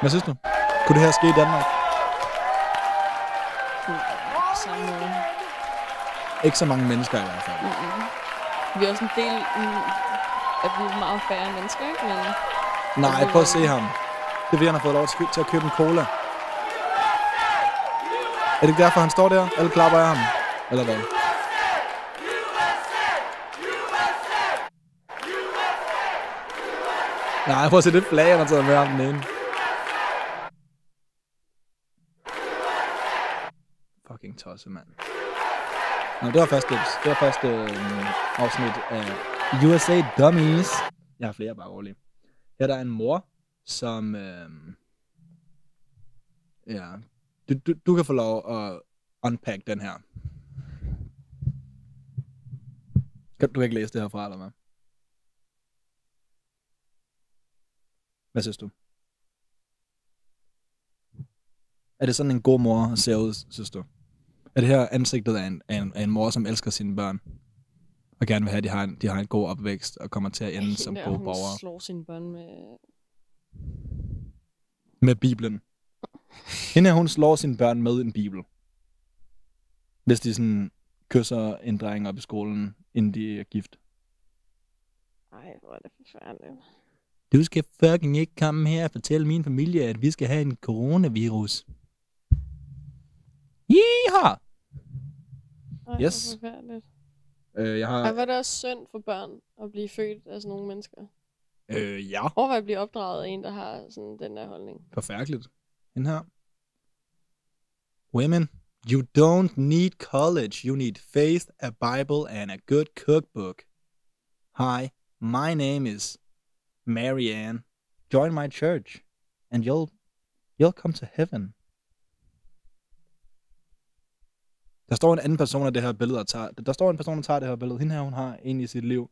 Hvad synes du? Kunne det her ske i Danmark? Måde. Ikke så mange mennesker i hvert fald. Mm-mm. Vi er også en del mm, at vi er meget færre mennesker, ikke? Men Nej, prøv at se ham. Det er fordi, han har fået lov til, til at købe en cola. Er det ikke derfor, han står der? Alle klapper af ham? Eller hvad? Nej, prøv at se det flag, han har taget med ham den ene. Fucking tosse, mand. Nå, det var første, øh, det var første øh, afsnit af USA Dummies. Jeg har flere, bare roligt. Her der er en mor, som... Øh, ja, du, du, du kan få lov at unpack den her. Kan, du ikke læse det herfra, eller hvad? Hvad synes du? Er det sådan en god mor ser ud, synes du? Er det her ansigtet af en, af en, af en mor, som elsker sine børn? Og gerne vil have, at de har en, de har en god opvækst og kommer til at ende som der, gode hun borgere? slår sine børn med... Med Bibelen. Hende her, hun slår sine børn med en Bibel. Hvis de sådan kysser en dreng op i skolen, inden de er gift. Ej, hvor er det forfærdeligt. Du skal fucking ikke komme her og fortælle min familie, at vi skal have en coronavirus. Yeehaw! Ej, Yes. Øh, jeg Ej, har... hvor er det også synd for børn at blive født af sådan nogle mennesker. Øh, ja. Overvej at blive opdraget af en, der har sådan den der holdning. Forfærdeligt. Den her. Women, you don't need college. You need faith, a Bible, and a good cookbook. Hi, my name is Marianne. Join my church, and you'll you'll come to heaven. Der står en anden person af det her billede, og tager, der står en person, der tager det her billede. Hende her, hun har en i sit liv.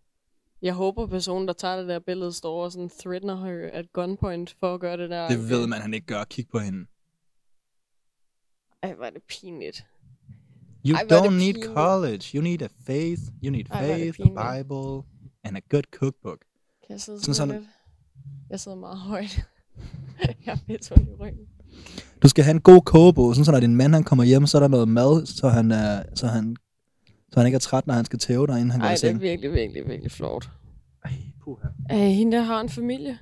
Jeg håber, personen, der tager det der billede, står og sådan threatener her at gunpoint for at gøre det der. Det ved man, han ikke gør. Kig på hende. Ej, hvor er det pinligt. You Ej, don't need pinligt. college. You need a faith. You need Ej, faith, a. Bible, and a good cookbook. Kan jeg sidde Sådan sådan, lidt? Jeg sidder meget højt. jeg er ondt i ryggen. Du skal have en god kogebog, sådan så når din mand han kommer hjem, så er der noget mad, så han, er, så han, så han ikke er træt, når han skal tæve dig, inden han går Ej, i det er seng. virkelig, virkelig, virkelig flot. Ej, puha. Øh, hende der har en familie.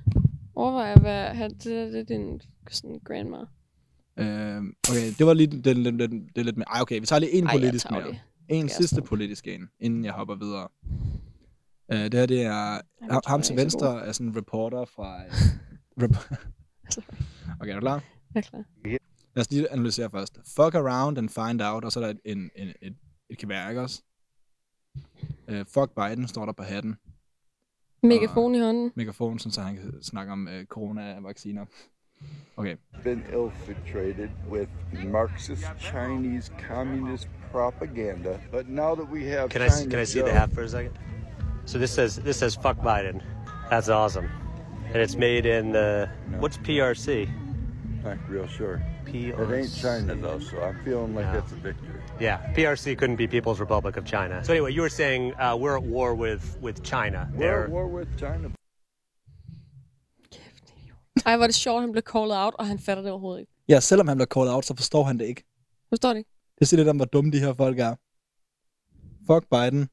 Overvej at være, have, det, der, det er din sådan grandma. Øh, okay, det var lige det, det, det, det er lidt mere. Ej, okay, vi tager lige en Ej, jeg politisk tager mere. det. En Skal jeg sidste politisk en, inden jeg hopper videre. Øh, det her, det er... Ham, tror ham jeg til ikke er så venstre er sådan en reporter fra... øh, rep- okay, er du klar? Jeg er klar. Lad os lige analysere først. Fuck around and find out, og så er der et, en, en, et, et kavær, ikke også? Uh, fuck Biden står der på hatten. Megafon i hånden. Megafon, sådan, så han kan snakke om corona-vacciner. Okay. been infiltrated with Marxist Chinese communist propaganda. But now that we have Can I China can I see the hat for a second? So this says this says fuck Biden. That's awesome, and it's made in the what's PRC? Not real sure. PRC. It ain't China though, so I'm feeling like No. that's a victory. Yeah, PRC couldn't be People's Republic of China. So anyway, you were saying uh, we're at war with with China. We're They're at war with China. Ej, hvor er det sjovt, han blev called out, og han fatter det overhovedet ikke. Ja, selvom han bliver called out, så forstår han det ikke. Forstår det ikke? Det siger lidt om, hvor dumme de her folk er. Fuck Biden.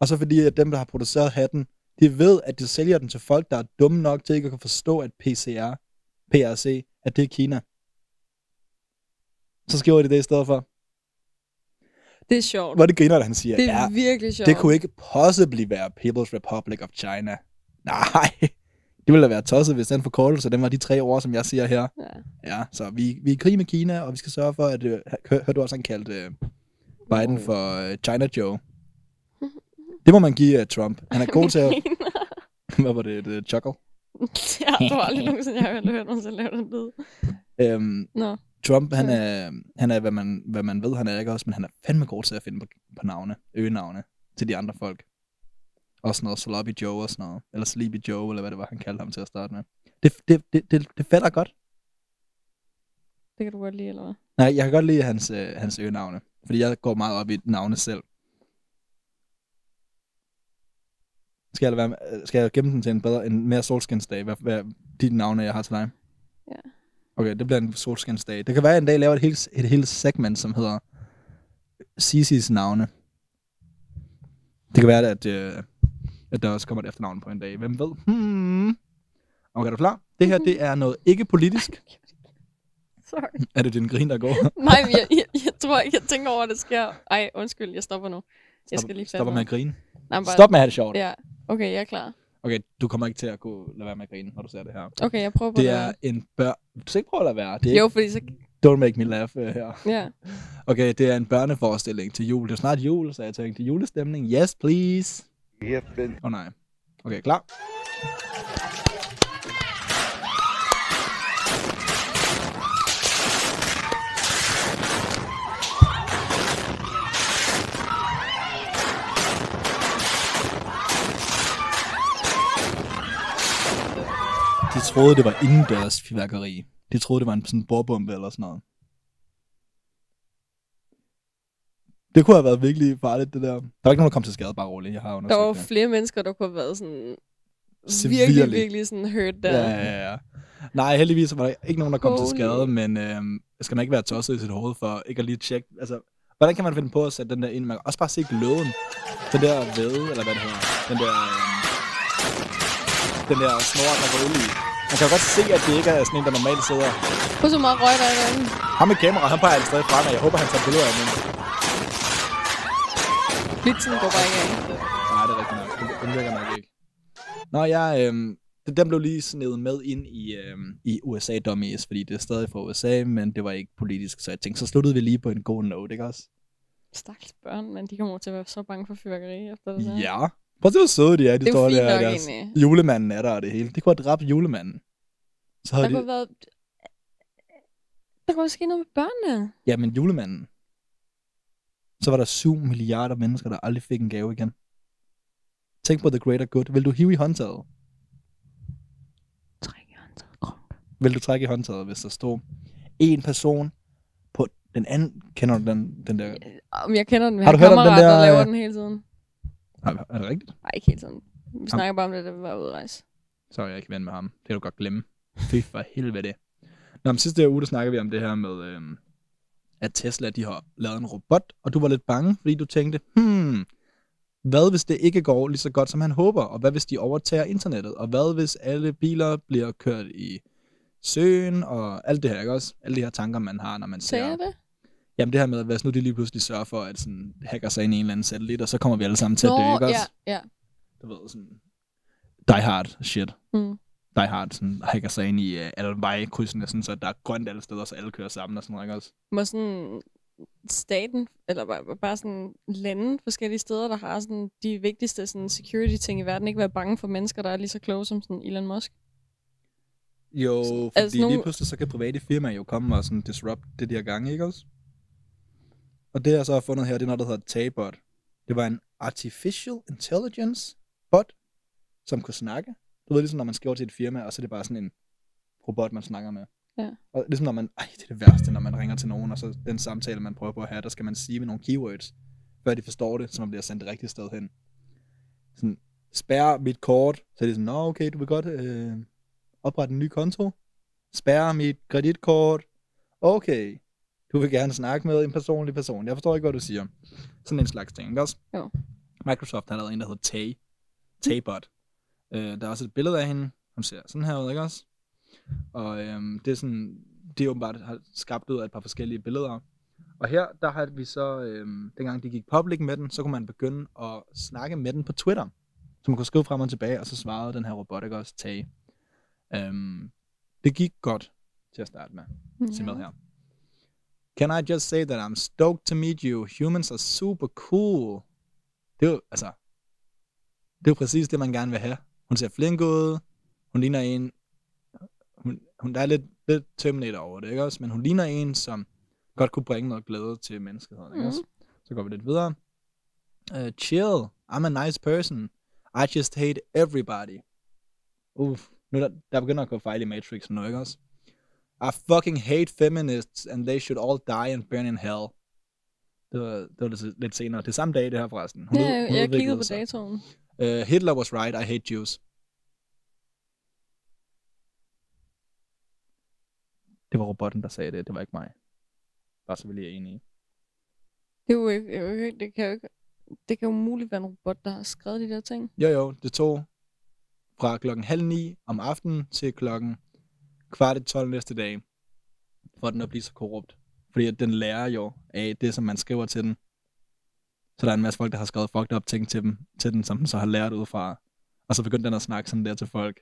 Og så fordi, at dem, der har produceret hatten, de ved, at de sælger den til folk, der er dumme nok til ikke at kunne forstå, at PCR, PRC, at det er Kina. Så skriver de det i stedet for. Det er sjovt. Hvor det griner, at han siger, Det er ja, virkelig sjovt. det kunne ikke possibly være People's Republic of China. Nej, det ville da være tosset, hvis den forkortelse, den var de tre ord, som jeg siger her. Ja. Ja, så vi, vi er i krig med Kina, og vi skal sørge for, at... Øh, hør, du også, han kaldte øh, Biden for øh, China Joe. Det må man give uh, Trump. Han er god til at... Hvad var det? Det chuckle? ja, du har aldrig nogensinde, jeg har hørt nogen lave den lyd. Øhm, Nå. Trump, han er, han er hvad, man, hvad man ved, han er ikke også, men han er fandme god til at finde på, på navne, øgenavne til de andre folk. Og sådan noget Sloppy Joe og sådan noget. Eller Sleepy Joe, eller hvad det var, han kaldte ham til at starte med. Det, det, det, det, det fatter godt. Det kan du godt lide, eller hvad? Nej, jeg kan godt lide hans, øh, hans øgenavne. Fordi jeg går meget op i navne selv. Skal jeg, være med, øh, skal jeg gemme den til en, bedre, en mere solskinsdag? Hvad, hvad de navne, jeg har til dig? Ja. Okay, det bliver en solskinsdag. Det kan være, at en dag laver et helt, et helt segment, som hedder Sisis navne. Det kan være, at, øh, at der også kommer et efternavn på en dag. Hvem ved? Hmm. Okay, er du klar? Det her, det er noget ikke politisk. Sorry. Er det din grin, der går? Nej, men jeg, jeg, jeg tror ikke, jeg tænker over, at det sker. Ej, undskyld, jeg stopper nu. Jeg skal lige Stopper med at grine. Nej, bare... Stop med at have det sjovt. Ja, okay, jeg er klar. Okay, du kommer ikke til at kunne lade være med at grine, når du ser det her. Okay, jeg prøver på det. det. er en bør... Du skal ikke prøve at lade være. Det er Jo, fordi så... Don't make me laugh uh, her. Ja. Okay, det er en børneforestilling til jul. Det er snart jul, så jeg tænkte, julestemning. Yes, please. Yep, Åh oh, nej. Okay, klar. De troede, det var indendørs fyrværkeri. De troede, det var en sådan bordbombe eller sådan noget. Det kunne have været virkelig farligt, det der. Der var ikke nogen, der kom til skade, bare roligt. Jeg har Der undersøgt var det. flere mennesker, der kunne have været sådan... Severely. Virkelig, virkelig sådan hurt der. Ja, ja, ja. Nej, heldigvis var der ikke nogen, der kom til Holy. skade, men øhm, skal man ikke være tosset i sit hoved for ikke at lige tjekke, altså, hvordan kan man finde på at sætte den der ind? Man kan også bare se gløden. Den der væde, eller hvad det hedder. Den der, øhm, den der snor, der går ud i. Man kan jo godt se, at det ikke er sådan en, der normalt sidder. Prøv så meget røg der er derinde. Ham med kamera, han peger stadig frem, og jeg håber, han tager billeder af mig. Blitzen går bare ikke af. Nej, det er rigtigt nok. Den, den virker nok ikke. Nå, jeg, det- den blev lige snedet med ind i, øhm, i USA Dummies, fordi det er stadig fra USA, men det var ikke politisk, så jeg tænkte, så sluttede vi lige på en god note, ikke også? Stakkels børn, men de kommer til at være så bange for fyrværkeri efter det der. Ja. Prøv at se, hvor søde de er, de Det er står der. nok deres- egentlig. Julemanden er der og det hele. De kunne have dræbt julemanden. Så Der havde kunne de... have været... Der kunne ske noget med børnene. Ja, men julemanden. Så var der 7 milliarder mennesker, der aldrig fik en gave igen. Tænk på the greater good. Vil du hive i håndtaget? Vil du trække i håndtaget, hvis der stod en person på den anden... Kender du den, den der... Om jeg kender den, Har har, du hørt om den der, der, laver øh, den hele tiden. Er, er det rigtigt? Nej, ikke hele tiden. Vi snakker bare om det, da vi var ude at rejse. Så er jeg ikke ven med ham. Det kan du godt glemme. Fy for helvede. Nå, men sidste uge, der snakkede vi om det her med, øhm, at Tesla, de har lavet en robot, og du var lidt bange, fordi du tænkte, hmm, hvad hvis det ikke går lige så godt, som han håber? Og hvad hvis de overtager internettet? Og hvad hvis alle biler bliver kørt i søen? Og alt det her, ikke også? Alle de her tanker, man har, når man ser... Sagde jeg det? Jamen det her med, hvis nu de lige pludselig sørger for, at sådan, hacker sig ind i en eller anden satellit, og så kommer vi alle sammen til at dø, Nå, ikke også? ja, ja. Du ved, sådan die hard shit. Mm. Die hard sådan, hacker sig ind i uh, alle vejkrydsene, sådan, så der er grønt alle steder, så alle kører sammen og sådan noget, ikke også? Må sådan staten, eller bare, bare sådan lande forskellige steder, der har sådan de vigtigste sådan security ting i verden, ikke være bange for mennesker, der er lige så kloge som sådan Elon Musk. Jo, fordi altså lige nogle- pludselig så kan private firmaer jo komme og sådan disrupt det der gange, ikke også? Og det jeg så har fundet her, det er noget, der hedder Tabot. Det var en artificial intelligence bot, som kunne snakke. Du ved, ligesom når man skriver til et firma, og så er det bare sådan en robot, man snakker med. Ja. Og ligesom når man, ej, det er det værste, når man ringer til nogen, og så den samtale, man prøver på at have, der skal man sige med nogle keywords, før de forstår det, så man bliver sendt det rigtige sted hen. Sådan, spærre mit kort, så er det sådan, nå okay, du vil godt øh, oprette en ny konto, spærre mit kreditkort, okay, du vil gerne snakke med en personlig person, jeg forstår ikke, hvad du siger. Sådan en slags ting, ikke også? Jo. Microsoft har lavet en, der hedder Tay, Taybot. Øh, der er også et billede af hende, hun ser sådan her ud, ikke også? Og øhm, det er sådan, det er åbenbart har skabt ud af et par forskellige billeder. Og her, der har vi så, øhm, dengang de gik public med den, så kunne man begynde at snakke med den på Twitter. Så man kunne skrive frem og tilbage, og så svarede den her robot ikke også Tay. Øhm, det gik godt til at starte med. Se med her. Can I just say that I'm stoked to meet you? Humans are super cool. Det er jo, altså, det er jo præcis det, man gerne vil have. Hun ser flink ud. Hun ligner en... Hun, hun der er lidt, lidt Terminator over det, ikke også? Men hun ligner en, som godt kunne bringe noget glæde til menneskeheden, ikke også? Så går vi lidt videre. Uh, chill. I'm a nice person. I just hate everybody. Uff. Nu er der, der begynder at gå fejl i Matrix nu, ikke også? I fucking hate feminists, and they should all die and burn in hell. Det var, det var lidt, lidt senere. Det er samme dag, det her forresten. Hun Ja, jeg, hun jeg kiggede på sig. datoen. Uh, Hitler was right, I hate Jews. Det var robotten, der sagde det. Det var ikke mig. Bare så vi lige er enige. Det, er jo ikke, det kan jo ikke... Det kan jo muligt være en robot, der har skrevet de der ting. Jo, jo, det tog fra klokken halv ni om aftenen til klokken kvart i 12 næste dag, for den at blive så korrupt. Fordi at den lærer jo af det, som man skriver til den. Så der er en masse folk, der har skrevet fucked up ting til, dem, til den, som den så har lært ud fra. Og så begyndte den at snakke sådan der til folk.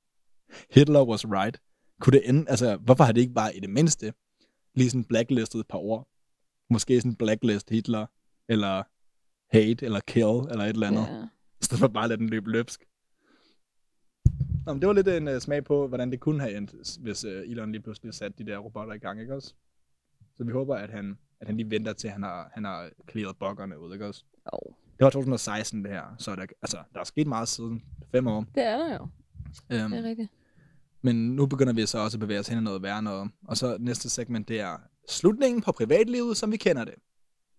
Hitler was right. Kunne det ende, altså, hvorfor har det ikke bare i det mindste lige sådan blacklistet et par ord? Måske sådan blacklist Hitler, eller hate, eller kill, eller et eller andet. I stedet for bare at lade den løbe løbsk. Nå, men det var lidt en uh, smag på, hvordan det kunne have endt, hvis uh, Elon lige pludselig satte de der robotter i gang, ikke også? Så vi håber, at han, at han lige venter til, han har, han har clearet buggerne ud, ikke også? Jo. Det var 2016, det her. Så der, altså, der er sket meget siden. Fem år. Det er der jo. Øhm, Det er rigtigt. men nu begynder vi så også at bevæge os hen i noget værre noget. Og så næste segment, det er slutningen på privatlivet, som vi kender det.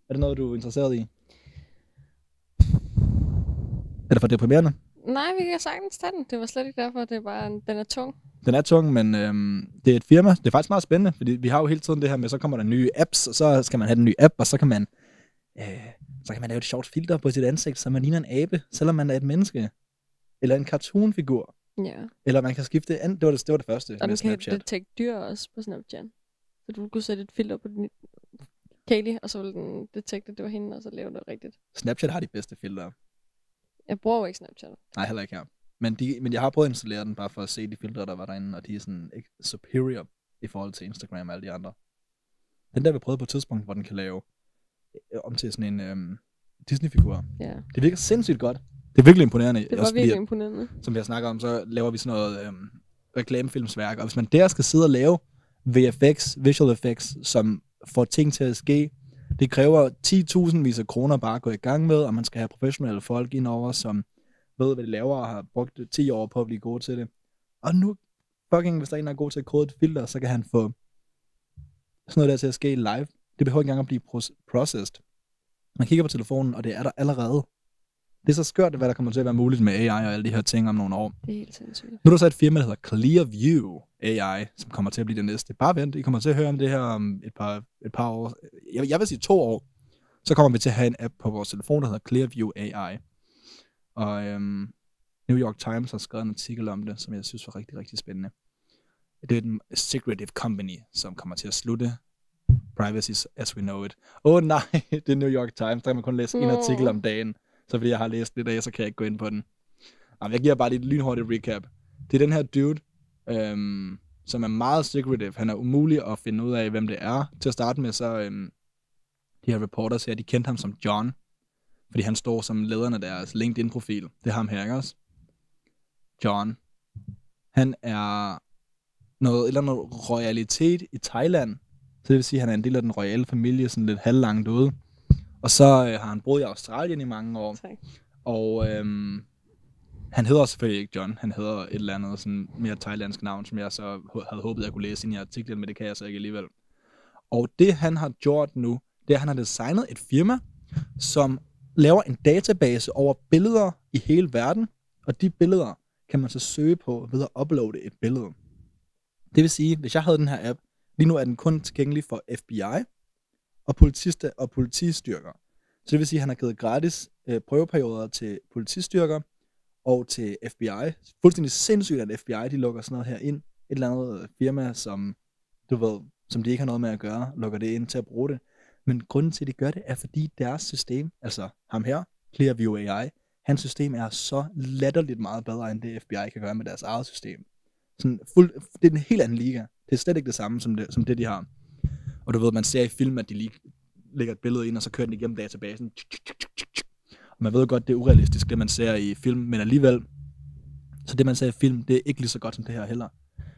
Er det noget, du er interesseret i? Er det for deprimerende? Nej, vi kan sagtens tage den. Det var slet ikke derfor, det er bare, en- den er tung. Den er tung, men øhm, det er et firma. Det er faktisk meget spændende, fordi vi har jo hele tiden det her med, så kommer der nye apps, og så skal man have den nye app, og så kan man, øh, så kan man lave et sjovt filter på sit ansigt, så man ligner en abe, selvom man er et menneske. Eller en cartoonfigur. Ja. Eller man kan skifte an... Det var det, det, var det første Og med den kan Snapchat. detekte dyr også på Snapchat. Så du kunne sætte et filter på din Kaylee, og så ville den detekte, at det var hende, og så lave det rigtigt. Snapchat har de bedste filtre. Jeg bruger jo ikke Snapchat. Nej, heller ikke her. Men, de, men jeg har prøvet at installere den, bare for at se de filtre, der var derinde, og de er sådan ikke superior i forhold til Instagram og alle de andre. Den der, vi prøvede på et tidspunkt, hvor den kan lave øh, om til sådan en øhm, Disney-figur. Ja. Det virker sindssygt godt. Det er virkelig imponerende. Det var Også virkelig imponerende. Som vi har snakket om, så laver vi sådan noget øhm, reklamefilmsværk, og hvis man der skal sidde og lave VFX, visual effects, som får ting til at ske, det kræver 10.000 vis af kroner bare at gå i gang med, og man skal have professionelle folk indover, som ved, hvad de laver, og har brugt 10 år på at blive gode til det. Og nu, fucking, hvis der er en, der er god til at kode et filter, så kan han få sådan noget der til at ske live. Det behøver ikke engang at blive processed. Man kigger på telefonen, og det er der allerede. Det er så skørt, hvad der kommer til at være muligt med AI og alle de her ting om nogle år. Det er helt sindssygt. Nu er der så et firma, der hedder Clearview AI, som kommer til at blive det næste. Bare vent, I kommer til at høre om det her om et par, et par år. Jeg, jeg vil sige to år. Så kommer vi til at have en app på vores telefon, der hedder Clearview AI. Og øhm, New York Times har skrevet en artikel om det, som jeg synes var rigtig, rigtig spændende. Det er en secretive company, som kommer til at slutte privacy as we know it. Åh oh, nej, det er New York Times. Der kan man kun læse en Nå. artikel om dagen. Så fordi jeg har læst lidt af, så kan jeg ikke gå ind på den. Jamen, jeg giver bare lidt lynhurtigt recap. Det er den her dude, øhm, som er meget secretive. Han er umulig at finde ud af, hvem det er. Til at starte med, så øhm, de her reporters her, de kendte ham som John. Fordi han står som lederen af deres LinkedIn-profil. Det er ham her, ikke også? John. Han er noget, et eller andet royalitet i Thailand. Så det vil sige, at han er en del af den royale familie, sådan lidt halvlangt ude. Og så øh, har han boet i Australien i mange år. Tak. Og øhm, han hedder selvfølgelig ikke John. Han hedder et eller andet sådan mere thailandsk navn, som jeg så havde håbet, jeg kunne læse ind i artiklen, men det kan jeg så ikke alligevel. Og det han har gjort nu, det er, at han har designet et firma, som laver en database over billeder i hele verden, og de billeder kan man så søge på ved at uploade et billede. Det vil sige, hvis jeg havde den her app, lige nu er den kun tilgængelig for FBI og politiste, og politistyrker. Så det vil sige, at han har givet gratis øh, prøveperioder til politistyrker og til FBI. Fuldstændig sindssygt, at FBI de lukker sådan noget her ind. Et eller andet øh, firma, som du ved, som de ikke har noget med at gøre, lukker det ind til at bruge det. Men grunden til, at de gør det, er fordi deres system, altså ham her, Clearview AI, hans system er så latterligt meget bedre, end det FBI kan gøre med deres eget system. Sådan fuld, det er en helt anden liga. Det er slet ikke det samme, som det, som det de har. Og du ved, man ser i film, at de lige lægger et billede ind, og så kører den igennem databasen. Og man ved jo godt, det er urealistisk, det man ser i film, men alligevel, så det man ser i film, det er ikke lige så godt som det her heller.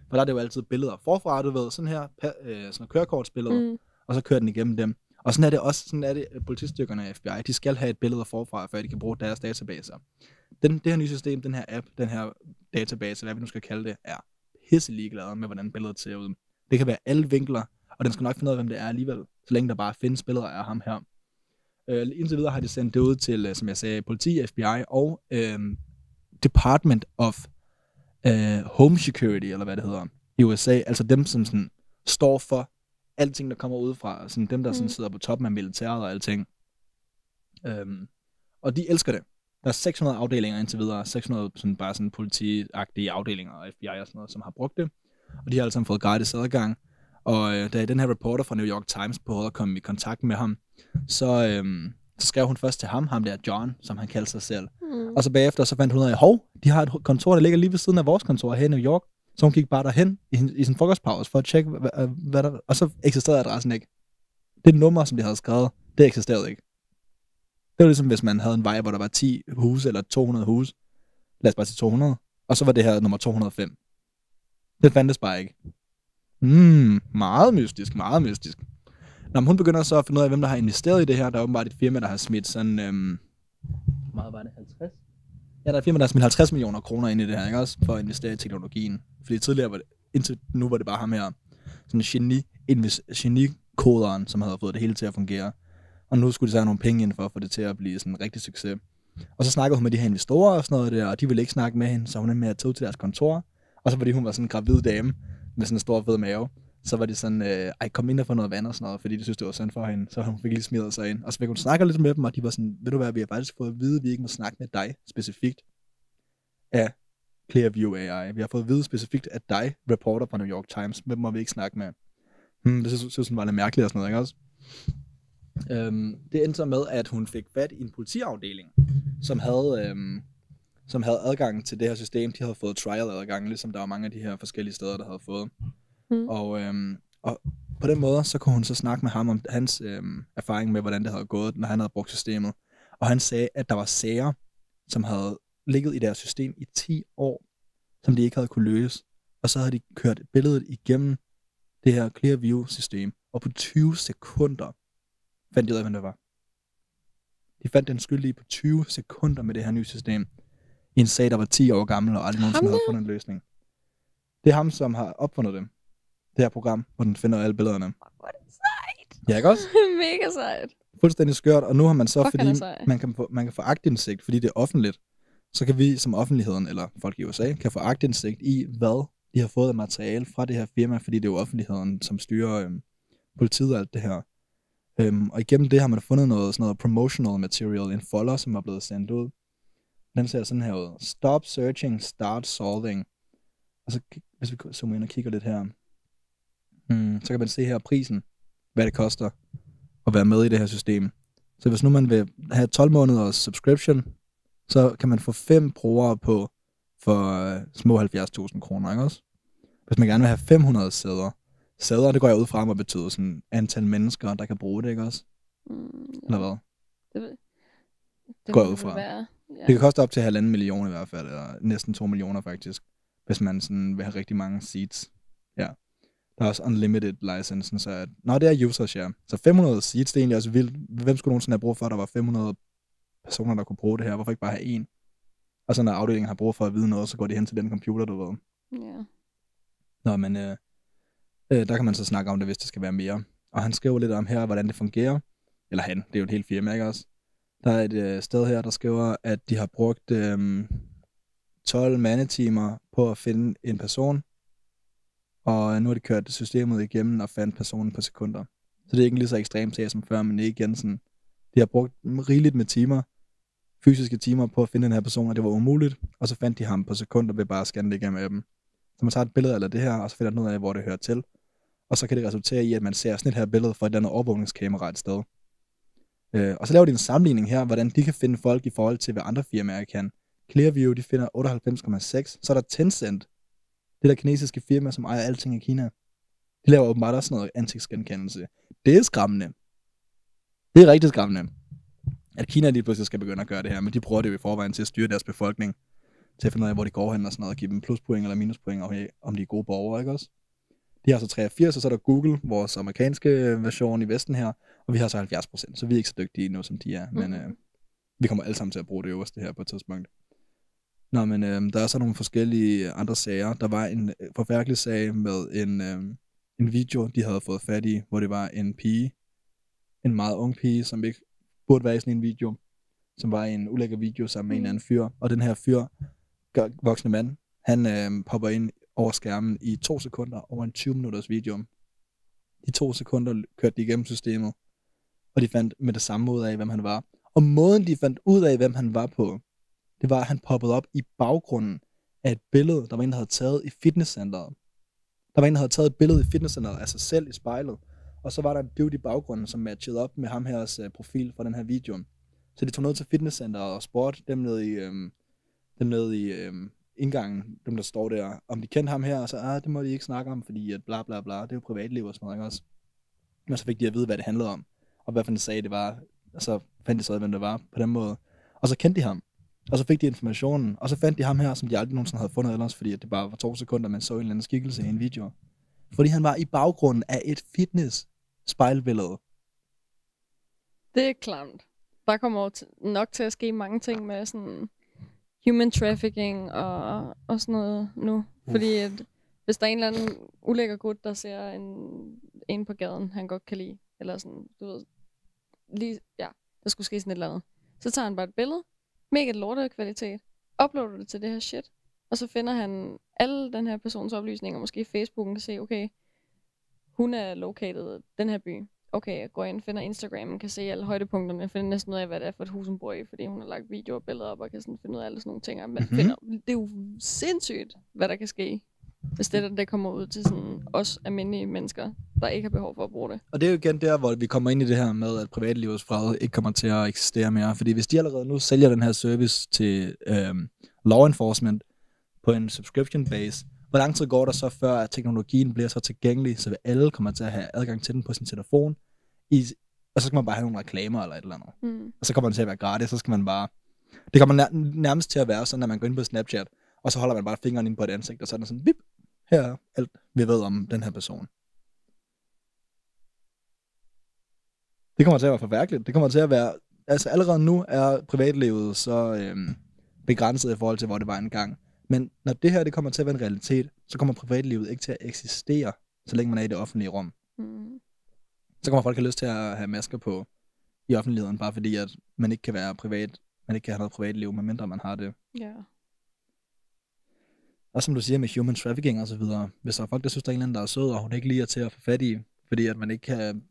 For der er det jo altid billeder forfra, du ved, sådan her, øh, sådan kørekortsbilleder, Mm. og så kører den igennem dem. Og sådan er det også, sådan er det, at politistyrkerne af FBI, de skal have et billede forfra, før de kan bruge deres databaser. Den, det her nye system, den her app, den her database, hvad vi nu skal kalde det, er pisse ligeglade med, hvordan billedet ser ud. Det kan være alle vinkler, og den skal nok finde ud af, hvem det er alligevel, så længe der bare findes billeder af ham her. Øh, indtil videre har de sendt det ud til, øh, som jeg sagde, politi, FBI og øh, Department of øh, Home Security, eller hvad det hedder, i USA. Altså dem, som sådan står for alting, der kommer udefra. Sådan dem, der sådan Mm. sidder på toppen af militæret og alting. Øhm, og de elsker det. Der er 600 afdelinger indtil videre. 600 sådan, bare sådan politiagtige afdelinger og FBI og sådan noget, som har brugt det. Og de har alle sammen fået gratis adgang. Og øh, da den her reporter fra New York Times prøvede at komme i kontakt med ham, så, øhm, så skrev hun først til ham, ham der John, som han kaldte sig selv. Mm. Og så bagefter, så fandt hun ud af, hov, de har et kontor, der ligger lige ved siden af vores kontor her i New York. Så hun gik bare derhen i, i sin frokostpause for at tjekke, hvad, hvad, hvad der... Og så eksisterede adressen ikke. Det nummer, som de havde skrevet, det eksisterede ikke. Det var ligesom, hvis man havde en vej, hvor der var 10 huse eller 200 huse. Lad os bare sige 200. Og så var det her nummer 205. Det fandtes bare ikke. Mm, meget mystisk, meget mystisk. Når hun begynder så at finde ud af, hvem der har investeret i det her, der er åbenbart et firma, der har smidt sådan... Øhm, hvor meget var det? 50? Ja, der er et firma, der har smidt 50 millioner kroner ind i det her, ikke også? For at investere i teknologien. Fordi tidligere var det, indtil nu var det bare ham her, sådan en geni, invis, genikoderen, som havde fået det hele til at fungere. Og nu skulle de så have nogle penge ind for at få det til at blive sådan en rigtig succes. Og så snakkede hun med de her investorer og sådan noget der, og de ville ikke snakke med hende, så hun endte med at tage til deres kontor. Og så fordi hun var sådan en gravid dame med sådan en stor fed mave, så var det sådan, øh, ej, kom ind og få noget vand og sådan noget, fordi de synes, det var synd for hende. Så hun fik lige smidt sig ind. Og så fik hun snakke lidt med dem, og de var sådan, ved du hvad, vi har faktisk fået at vide, at vi ikke må snakke med dig specifikt af Clearview AI. Vi har fået at vide specifikt af dig, reporter fra New York Times. Hvem må vi ikke snakke med? Hmm, det synes, synes hun var lidt mærkeligt og sådan noget, ikke også? Øhm, det endte så med, at hun fik fat i en politiafdeling, som havde, øhm, som havde adgang til det her system. De havde fået trial-adgang, ligesom der var mange af de her forskellige steder, der havde fået. Mm. Og, øhm, og på den måde, så kunne hun så snakke med ham om hans øhm, erfaring med, hvordan det havde gået, når han havde brugt systemet. Og han sagde, at der var sager, som havde ligget i deres system i 10 år, som de ikke havde kunne løse. Og så havde de kørt billedet igennem det her Clearview-system, og på 20 sekunder fandt de ud af, hvem det var. De fandt den skyldige på 20 sekunder med det her nye system, i en sag, der var 10 år gammel, og aldrig nogensinde havde fundet en løsning. Det er ham, som har opfundet dem. Det her program, hvor den finder alle billederne. Hvor er det sejt. Ja, ikke også? Mega sejt. Fuldstændig skørt, og nu har man så, Fuck, fordi man kan, få, man kan få agtindsigt, fordi det er offentligt, så kan vi som offentligheden, eller folk i USA, kan få agtindsigt i, hvad de har fået af materiale fra det her firma, fordi det er jo offentligheden, som styrer øhm, politiet og alt det her. Øhm, og igennem det har man fundet noget, sådan noget promotional material, en folder, som er blevet sendt ud. Den ser sådan her ud. Stop searching, start solving. Og så hvis vi zoomer ind og kigger lidt her, hmm, så kan man se her prisen, hvad det koster at være med i det her system. Så hvis nu man vil have 12 måneders subscription, så kan man få fem brugere på for øh, små 70.000 kroner, ikke også? Hvis man gerne vil have 500 sæder, sæder, det går jeg ud fra, at betyder sådan antal mennesker, der kan bruge det, ikke også? Mm, Eller hvad? det, det Går jeg ud fra. Være. Ja. Det kan koste op til halvanden million i hvert fald, eller næsten 2 millioner faktisk, hvis man sådan vil have rigtig mange seats. Ja. Der er også unlimited licensen, så at, Nå, det er users, ja. Så 500 seats, det er egentlig også vildt. Hvem skulle nogensinde have brug for, at der var 500 personer, der kunne bruge det her? Hvorfor ikke bare have en? Og så når afdelingen har brug for at vide noget, så går de hen til den computer, du ved. Ja. Nå, men øh, øh, der kan man så snakke om det, hvis det skal være mere. Og han skriver lidt om her, hvordan det fungerer. Eller han, det er jo et helt firma, ikke også? Der er et øh, sted her, der skriver, at de har brugt øh, 12 mandetimer på at finde en person. Og øh, nu har de kørt systemet igennem og fandt personen på sekunder. Så det er ikke en lige så ekstrem sag som før, men ikke igen sådan. De har brugt rigeligt med timer, fysiske timer på at finde den her person, og det var umuligt. Og så fandt de ham på sekunder ved bare at scanne det igennem appen. Så man tager et billede af det her, og så finder man ud af, hvor det hører til. Og så kan det resultere i, at man ser sådan et her billede fra et eller andet overvågningskamera et sted. Øh, og så laver de en sammenligning her, hvordan de kan finde folk i forhold til, hvad andre firmaer kan. Clearview, de finder 98,6. Så er der Tencent, det der kinesiske firma, som ejer alting i Kina. De laver åbenbart også noget ansigtsgenkendelse. Det er skræmmende. Det er rigtig skræmmende. At Kina lige pludselig skal begynde at gøre det her, men de bruger det jo i forvejen til at styre deres befolkning. Til at finde ud af, hvor de går hen og sådan noget, og give dem pluspoint eller minuspoint, afhængig om de er gode borgere, ikke også? De har så 83, og så er der Google, vores amerikanske version i Vesten her, og vi har så 70 procent, så vi er ikke så dygtige nu, som de er. Men Mhm. øh, vi kommer alle sammen til at bruge det øverste her på et tidspunkt. Nå, men øh, der er så nogle forskellige andre sager. Der var en øh, forfærdelig sag med en, øh, en video, de havde fået fat i, hvor det var en pige, en meget ung pige, som ikke burde være i sådan en video, som var i en ulækker video sammen med en eller anden fyr. Og den her fyr, voksne mand, han øh, popper ind over skærmen i to sekunder over en 20 minutters video. De to sekunder kørte de igennem systemet, og de fandt med det samme ud af, hvem han var. Og måden, de fandt ud af, hvem han var på, det var, at han poppede op i baggrunden af et billede, der var en, der havde taget i fitnesscenteret. Der var en, der havde taget et billede i fitnesscenteret af sig selv i spejlet, og så var der en dude i baggrunden, som matchede op med ham her uh, øh, profil fra den her video. Så de tog ned til fitnesscenteret og spurgte dem nede i, øhm, dem nede i øhm, indgangen, dem der står der, om de kendte ham her, og så, ah, det må de ikke snakke om, fordi at bla bla bla, det er jo privatliv og sådan noget, ikke også? Men så fik de at vide, hvad det handlede om, og hvad for en sag det var, og så fandt de så, ud af, hvem det var på den måde. Og så kendte de ham, og så fik de informationen, og så fandt de ham her, som de aldrig nogensinde havde fundet ellers, fordi det bare var to sekunder, man så en eller anden skikkelse i en video. Fordi han var i baggrunden af et fitness spejlbillede. Det er klamt. Der kommer nok til at ske mange ting med sådan human trafficking og, og sådan noget nu. Fordi at, hvis der er en eller anden ulækker gut, der ser en, en på gaden, han godt kan lide, eller sådan, du ved, lige, ja, der skulle ske sådan et eller andet. Så tager han bare et billede, mega lortet kvalitet, uploader det til det her shit, og så finder han alle den her persons oplysninger, måske Facebooken kan se, okay, hun er located den her by. Okay, jeg går ind og finder Instagram, kan se alle højdepunkterne, finder næsten ud af, hvad det er for et hus, hun bor i, fordi hun har lagt videoer og billeder op, og kan sådan finde ud af alle sådan nogle ting. Man Mhm. mm-hmm. finder, det er jo sindssygt, hvad der kan ske, hvis det der kommer ud til sådan os almindelige mennesker, der ikke har behov for at bruge det. Og det er jo igen der, hvor vi kommer ind i det her med, at privatlivets fred ikke kommer til at eksistere mere. Fordi hvis de allerede nu sælger den her service til øhm, law enforcement på en subscription base, hvor lang tid går der så, før at teknologien bliver så tilgængelig, så alle kommer til at have adgang til den på sin telefon, i, og så skal man bare have nogle reklamer eller et eller andet. Mm. Og så kommer den til at være gratis, så skal man bare... Det kommer nær, nærmest til at være sådan, at man går ind på Snapchat, og så holder man bare fingeren ind på et ansigt, og så er den sådan, vip, her er alt, vi ved om den her person. Det kommer til at være forværkeligt. Det kommer til at være... Altså allerede nu er privatlivet så øhm, begrænset i forhold til, hvor det var engang. Men når det her det kommer til at være en realitet, så kommer privatlivet ikke til at eksistere, så længe man er i det offentlige rum. Mm. Så kommer folk have lyst til at have masker på i offentligheden, bare fordi at man ikke kan være privat, man ikke kan have noget privatliv, medmindre man har det. Ja. Og som du siger med human trafficking og så videre, hvis der er folk, der synes, der er en eller anden, der er sød, og hun ikke lige er til at få fat i, fordi at man ikke kan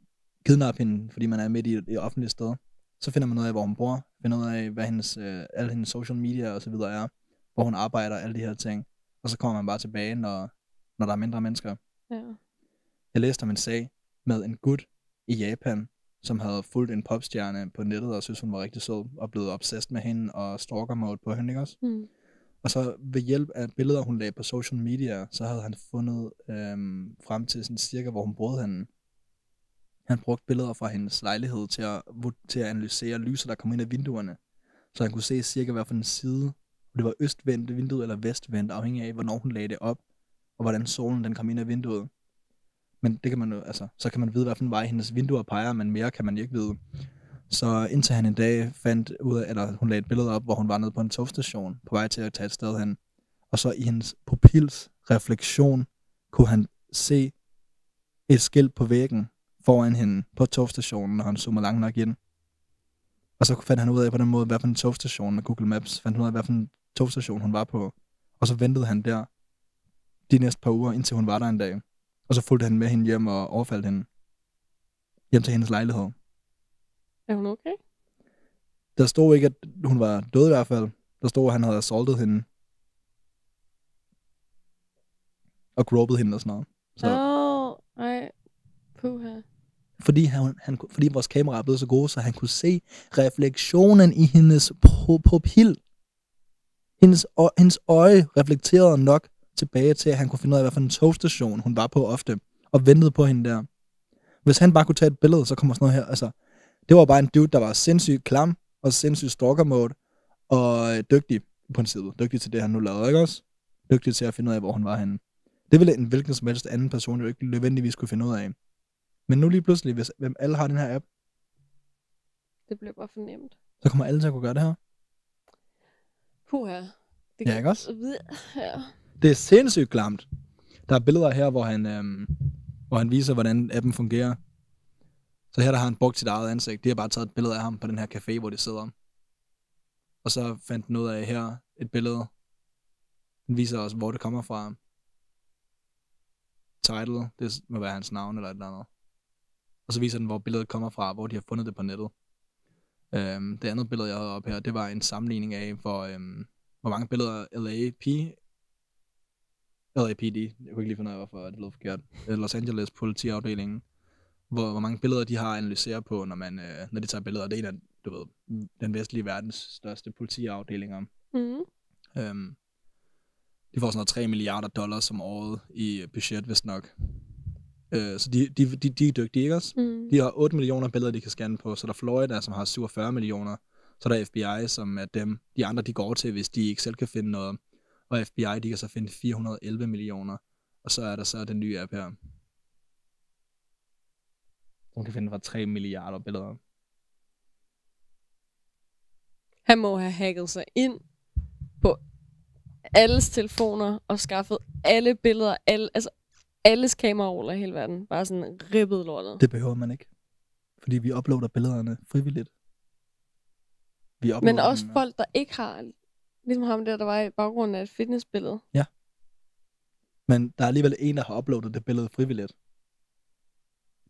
kidnappe hende, fordi man er midt i et, offentligt sted, så finder man ud af, hvor hun bor, finder ud af, hvad hendes, øh, alle hendes social media og så videre er, hvor hun arbejder, alle de her ting. Og så kommer man bare tilbage, når, når der er mindre mennesker. Ja. Jeg læste om en sag med en gut i Japan, som havde fulgt en popstjerne på nettet, og synes hun var rigtig sød, og blevet obsessed med hende, og stalker mode på hende, ikke også? Mm. Og så ved hjælp af billeder, hun lagde på social media, så havde han fundet øhm, frem til sådan cirka, hvor hun boede henne. Han brugte billeder fra hendes lejlighed til at, til at analysere lyset, der kom ind af vinduerne. Så han kunne se cirka, hvad for en side. Og det var østvendt vindue eller vestvendt, afhængig af, hvornår hun lagde det op, og hvordan solen den kom ind af vinduet. Men det kan man jo, altså, så kan man vide, hvilken vej hendes vinduer peger, men mere kan man ikke vide. Så indtil han en dag fandt ud af, eller hun lagde et billede op, hvor hun var nede på en togstation, på vej til at tage et sted hen. Og så i hendes pupils refleksion, kunne han se et skilt på væggen foran hende på togstationen, når han zoomede langt nok ind. Og så fandt han ud af på den måde, hvad for en togstation med Google Maps, fandt han ud af, hvad for en togstation hun var på. Og så ventede han der de næste par uger, indtil hun var der en dag. Og så fulgte han med hende hjem og overfaldt hende. Hjem til hendes lejlighed. Er hun okay? Der stod ikke, at hun var død i hvert fald. Der stod, at han havde assaultet hende. Og gropet hende og sådan noget. Så, oh, ej. Puha. fordi, han, han, fordi vores kamera er blevet så gode, så han kunne se refleksionen i hendes pu- pupil. Hendes, hendes øje reflekterede nok tilbage til, at han kunne finde ud af, hvad for en togstation hun var på ofte, og ventede på hende der. Hvis han bare kunne tage et billede, så kommer sådan noget her. Altså, det var bare en dude, der var sindssygt klam, og sindssygt stalker mode, og øh, dygtig i princippet. Dygtig til det, han nu lavede, ikke også? Dygtig til at finde ud af, hvor hun var henne. Det ville en hvilken som helst anden person jo ikke nødvendigvis kunne finde ud af. Men nu lige pludselig, hvis hvem alle har den her app, Det bliver bare for nemt. så kommer alle til at kunne gøre det her. Puha. Det Ja, ikke også? Ja. Det er sindssygt klamt. Der er billeder her, hvor han, øhm, hvor han viser, hvordan appen fungerer. Så her der har han brugt sit eget ansigt. De har bare taget et billede af ham på den her café, hvor de sidder. Og så fandt den ud af her et billede. Den viser os, hvor det kommer fra. Title, det må være hans navn eller et eller andet. Og så viser den, hvor billedet kommer fra, hvor de har fundet det på nettet. Øhm, det andet billede, jeg havde op her, det var en sammenligning af, hvor, øhm, hvor mange billeder LAP LAPD, jeg kunne ikke lige finde ud af, hvorfor det lød forkert, Los Angeles politiafdelingen, hvor, hvor mange billeder de har at analysere på, når, man, øh, når de tager billeder. Det er en af, du ved, den vestlige verdens største politiafdelinger. Mm. Øhm, de får sådan noget 3 milliarder dollars om året i budget, hvis nok. Øh, så de, de, de, de er dygtige, ikke også? Mm. De har 8 millioner billeder, de kan scanne på. Så er der Florida, som har 47 millioner. Så er der FBI, som er dem, de andre, de går til, hvis de ikke selv kan finde noget. Og FBI, de kan så finde 411 millioner. Og så er der så den nye app her. Som kan finde fra 3 milliarder billeder. Han må have hacket sig ind på alles telefoner og skaffet alle billeder, alle, altså alles kameraroller i hele verden. Bare sådan ribbet lortet. Det behøver man ikke. Fordi vi uploader billederne frivilligt. Vi uploader Men også dem, folk, der ikke har, ligesom ham der, der var i baggrunden af et fitnessbillede. Men der er alligevel en, der har uploadet det billede frivilligt.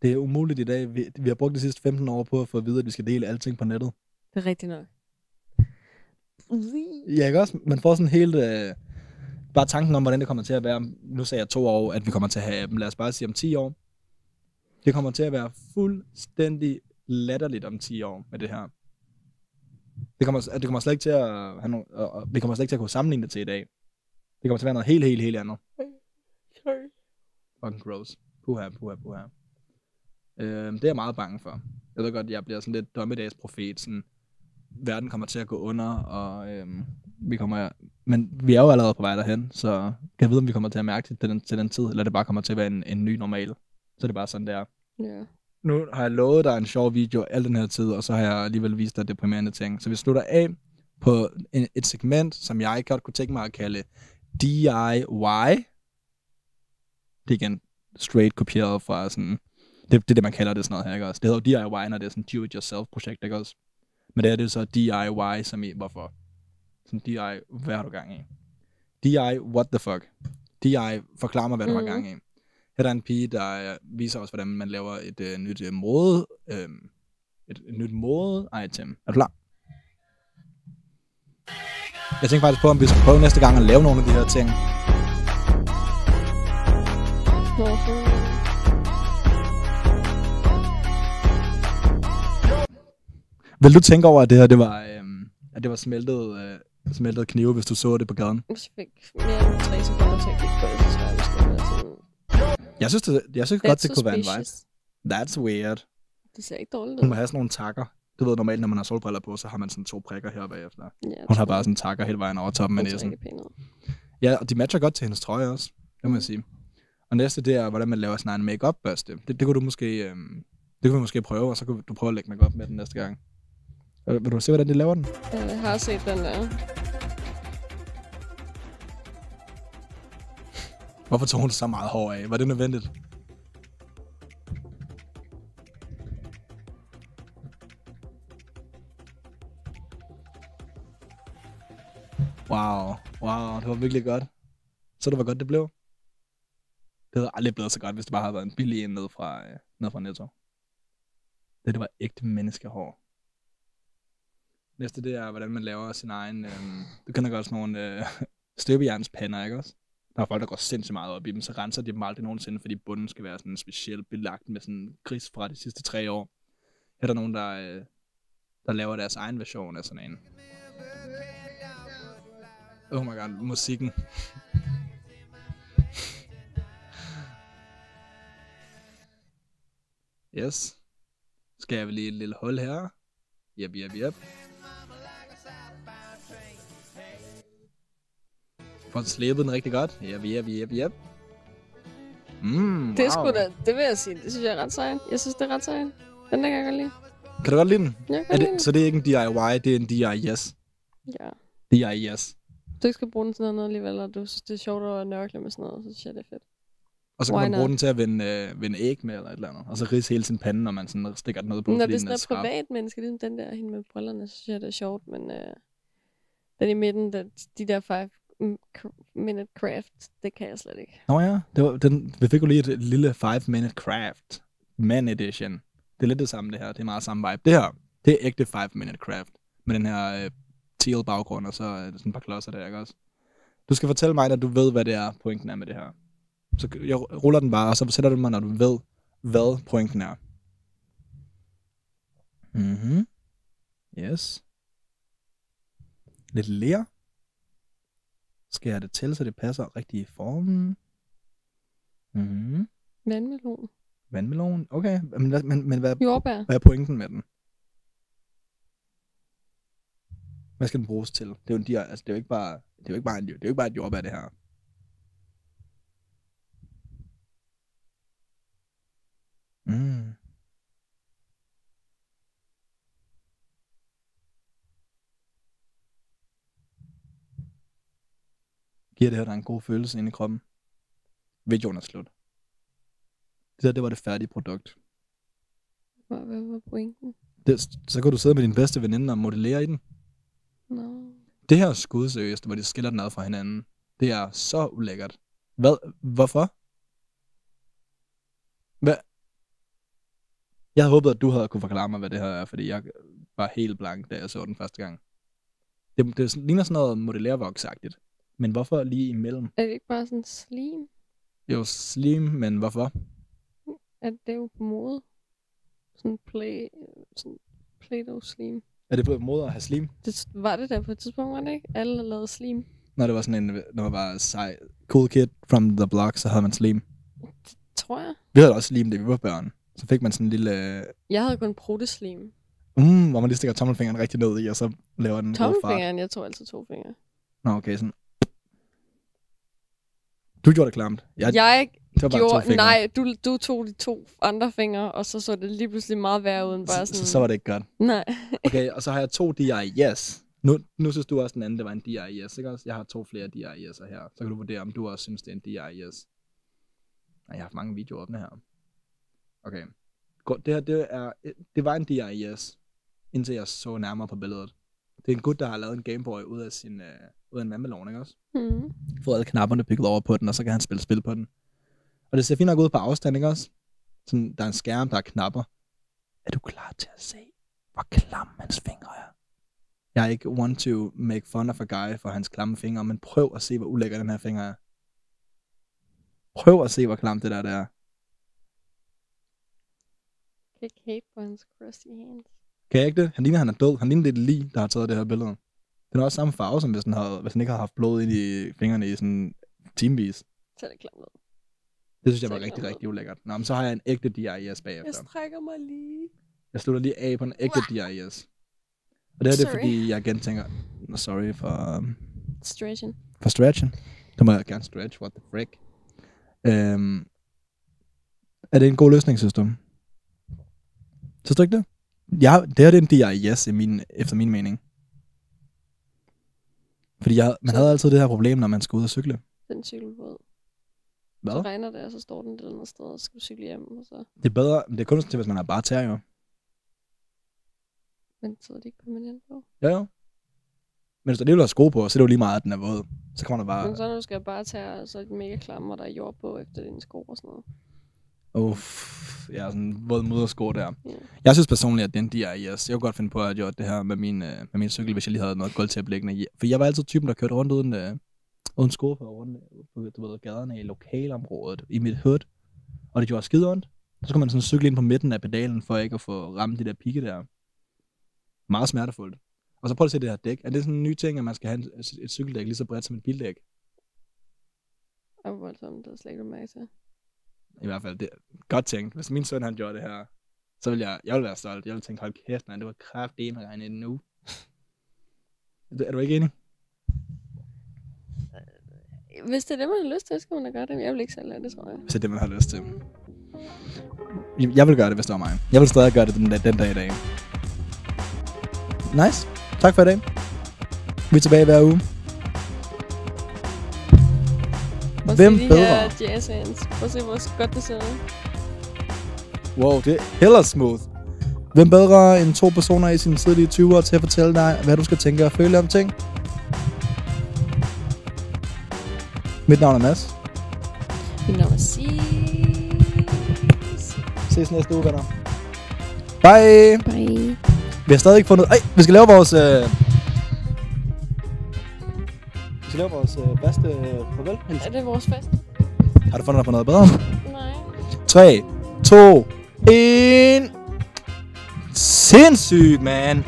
Det er umuligt i dag. Vi, vi har brugt de sidste 15 år på at få at vide, at vi skal dele alting på nettet. Det er rigtigt nok. Ja, ikke også? Man får sådan helt... Øh, bare tanken om, hvordan det kommer til at være. Nu sagde jeg to år, at vi kommer til at have appen. Lad os bare sige om 10 år. Det kommer til at være fuldstændig latterligt om 10 år med det her. Det kommer, det kommer slet ikke til at have no, og, og, vi kommer slet ikke til at kunne sammenligne det til i dag. Det kommer til at være noget helt, helt, helt andet. Sorry. Fucking gross. Puha, puha, puha. Øh, det er jeg meget bange for. Jeg ved godt, jeg bliver sådan lidt dommedagsprofet. Sådan, verden kommer til at gå under, og øhm, vi kommer... Men vi er jo allerede på vej derhen, så kan jeg vide, om vi kommer til at mærke det til den, til den tid, eller det bare kommer til at være en, en ny normal. Så er det bare sådan, der. Ja. Nu har jeg lovet dig en sjov video al den her tid, og så har jeg alligevel vist dig deprimerende ting. Så vi slutter af på en, et segment, som jeg godt kunne tænke mig at kalde DIY. Det er igen straight kopieret fra sådan... Det, det er det, man kalder det sådan noget her, ikke også? Det hedder jo DIY, når det er sådan do-it-yourself-projekt, ikke også? Men det er det så DIY, som i, hvorfor? Sådan DIY, hvad har du gang i? DIY, what the fuck? DIY, forklar mig, hvad du har Mhm. gang i. Her er der en pige, der øh, viser os, hvordan man laver et øh, nyt øh, mode, øh, et, et nyt mode-item. Er du klar? Jeg tænker faktisk på, om vi skal prøve næste gang at lave nogle af de her ting. Hvorfor? Vil du tænke over, at det her det var, øh, at det var smeltet, øh, smeltet knive, hvis du så det på gaden? Hvis jeg fik mere end tre sekunder til at kigge på det, så tror jeg, sådan... Jeg synes, det, jeg synes That's godt, det kunne være en vibe. That's weird. Det ser ikke dårligt Hun ud. må have sådan nogle takker. Du ved, normalt, når man har solbriller på, så har man sådan to prikker her bagefter. Ja, Hun har bare sådan takker hele vejen over toppen af næsen. Ja, og de matcher godt til hendes trøje også, det må jeg sige. Og næste, det er, hvordan man laver sin egen make-up børste. Det, det kunne du måske, øhm, det kunne vi måske prøve, og så kunne du prøve at lægge make-up med den næste gang. Øh, Vil du se, hvordan de laver den? Jeg har set den der. Hvorfor tog hun så meget hår af? Var det nødvendigt? Wow, wow, det var virkelig godt. Så du, hvor godt det blev? Det havde aldrig blevet så godt, hvis det bare havde været en billig en ned fra, øh, ned fra Netto. Det, det var ægte menneskehår. Næste, det er, hvordan man laver sin egen... Øh, du kender godt sådan nogle øh, støbejernspander, ikke også? Der er folk, der går sindssygt meget op i dem, så renser de dem aldrig nogensinde, fordi bunden skal være sådan specielt belagt med sådan gris fra de sidste tre år. Her er der nogen, der, øh, der laver deres egen version af sådan en. Oh my god, musikken. yes. Skal jeg lige et lille hul her? Jep, jep, jep. Får slæbet den rigtig godt. Jep, jep, jep, jep. Mm, Det er wow. sgu da, det vil jeg sige, det synes jeg er ret sejt. Jeg synes, det er ret sejt. Den der kan jeg godt lide. Kan du godt lide den? Jeg kan Er godt lide det, så det er ikke en DIY, det er en DIYS. Ja. DIYS. Du ikke skal bruge den til noget alligevel, og du synes, det er sjovt at nørkle med sådan noget, så synes jeg, det er fedt. Og så Why kan man bruge not? den til at vende, øh, vende æg med eller et eller andet. Og så ridse hele sin pande, når man sådan stikker den ned på, Når det er sådan et skarp. privat menneske, ligesom den der, hende med brillerne, så synes jeg, det er sjovt, men øh, den i midten, der, de der 5 minute craft, det kan jeg slet ikke. Nå ja, det var, den, vi fik jo lige et lille 5-minute craft. Man edition. Det er lidt det samme det her. Det er meget samme vibe. Det her, det er ægte 5-minute craft. Med den her øh, teal baggrund, og så øh, sådan et par klodser der, ikke også? Du skal fortælle mig, når du ved, hvad det er, pointen er med det her. Så jeg ruller den bare, og så fortæller du mig, når du ved, hvad pointen er. Mhm. Yes. Lidt lære. Jeg det til, så det passer rigtig i formen? Mhm. Vandmelon. Vandmelon. Okay, men, hvad- men, men hvad, Jordbær. hvad er pointen med den? Hvad skal den bruges til? Det er jo, en altså, det er jo ikke bare, det er jo ikke bare, en, det er jo ikke bare et jordbær, det her. Giver det her dig en god følelse inde i kroppen? Videoen er slut. Det der, det var det færdige produkt. Hvad, hvad var pointen? Det, så kan du sidde med din bedste veninde og modellere i den. Nå. Det her skud, seriøst, hvor de skiller den ad fra hinanden, det er så ulækkert. Hvad? Hvorfor? Hvad? Jeg havde håbet, at du havde kunne forklare mig, hvad det her er, fordi jeg var helt blank, da jeg så den første gang. Det, det ligner sådan noget modellervoksagtigt. Men hvorfor lige imellem? Er det ikke bare sådan slim? Jo, slim, men hvorfor? At det er jo på mode. Sådan play, sådan Play-Doh slim. Er det på måde at have slim? Det var det der på et tidspunkt, var det ikke? Alle lavede slim. Når det var sådan en, når man var sej, cool kid from the block, så havde man slim. Tror jeg. Vi havde også slim, da vi var børn. Så fik man sådan en lille, Jeg havde kun proteslim. mm, hvor man lige stikker tommelfingeren rigtig ned i, og så laver den. Tommelfingeren, jeg tog altid to fingre. Nå, okay, sådan. Du gjorde det klamt. Jeg, jeg det var bare to gjorde, fingre. nej, du, du tog de to andre fingre, og så så det lige pludselig meget værre uden bare så, sådan... så, så var det ikke godt. Nej. Okay, og så har jeg to DIYs. Nu, nu synes du også, den anden, det var en DIYs, ikke også? Jeg har to flere DIY'er her. Så kan du vurdere, om du også synes, det er en DIYs. Nej, jeg har haft mange videoer åbne her. Okay. Godt, Det her, det, er, det var en DIYs, indtil jeg så nærmere på billedet. Det er en gut, der har lavet en Gameboy ud af sin, øh, ud af en vandmelon, ikke også? Mm. Fået alle knapperne bygget over på den, og så kan han spille spil på den. Og det ser fint nok ud på afstand, ikke også? Sådan, der er en skærm, der er knapper. Er du klar til at se, hvor klam hans fingre er? Jeg er ikke want to make fun of a guy for hans klamme fingre, men prøv at se, hvor ulækker den her finger er. Prøv at se, hvor klam det der, det er. Kan ikke hate på hans crusty hands. Kan jeg ikke det? Han ligner, han er død. Han ligner lidt lige, der har taget det her billede. Den er også samme farve, som hvis han, havde, hvis han ikke havde haft blod ind i fingrene i sådan timevis. Så er det klamt ud. Det synes jeg var rigtig, rigtig ulækkert. Nå, men så har jeg en ægte DIS Jeg bagefter. strækker mig lige. Jeg slutter lige af på en ægte DIS. Og det her det er, fordi jeg igen tænker, "Nå, sorry for, um, Stretching. for stretchen. Så må jeg gerne stretch, what the frick. Øhm, er det en god løsning, synes du? Synes du ikke det? Ja, det her det er en DIS i min, efter min mening. Fordi jeg, man Så- havde altid det her problem, når man skulle ud og cykle. Den cykelbåd. Så Hvad? regner det, og så står den et eller andet sted, og så skal du cykle hjem, og så Det er bedre, men det er kun til, hvis man har bare tær, jo. men sidder de ikke permanent på. Ja, jo. Men hvis du alligevel har sko på, så er det jo lige meget, at den er våd. Så kommer der bare... Men så når du skal bare tage, så er de mega klamme, og der er jord på efter dine sko og sådan noget. Uff, jeg er sådan våd modersko der. Ja. Jeg synes personligt, at den DIS, jeg kunne godt finde på at have gjort det her med min, øh, med min cykel, hvis jeg lige havde noget gulv til at blikkende i. For jeg var altid typen, der kørte rundt uden, øh, uden sko på, rundt på du ved, gaderne i lokalområdet, i mit hood. Og det gjorde skide ondt. Så skulle man sådan cykle ind på midten af pedalen, for ikke at få ramt de der pigge der. Meget smertefuldt. Og så prøv at se det her dæk. Er det sådan en ny ting, at man skal have et cykeldæk lige så bredt som et bildæk? Og voldsomt, det er slet ikke mærke til. I hvert fald, det er godt tænkt. Hvis min søn han gjorde det her, så vil jeg, jeg vil være stolt. Jeg vil tænke, hold kæft, man, det var kraftedeme regnet nu. Er du ikke enig? hvis det er det, man har lyst til, så skal man da gøre det. Jeg vil ikke selv lade det, tror jeg. Hvis det er det, man har lyst til. Jeg vil gøre det, hvis det var mig. Jeg vil stadig gøre det den, den dag i dag. Nice. Tak for i dag. Vi er tilbage hver uge. Prøv Hvem se bedre? her jazz hands. Prøv at se, hvor godt det ser ud. Wow, det er heller smooth. Hvem bedre end to personer i sine tidlige 20'ere til at fortælle dig, hvad du skal tænke og føle om ting? Mit navn er Mads. Mit navn er Sis. Ses næste uge, venner. Bye. Bye. Vi har stadig ikke fundet... Ej, vi skal lave vores... Øh... Vi skal lave vores øh, bedste øh, farvel. Er det vores fest? Har du fundet dig på noget bedre? Nej. 3, 2, 1. Sindssygt, man.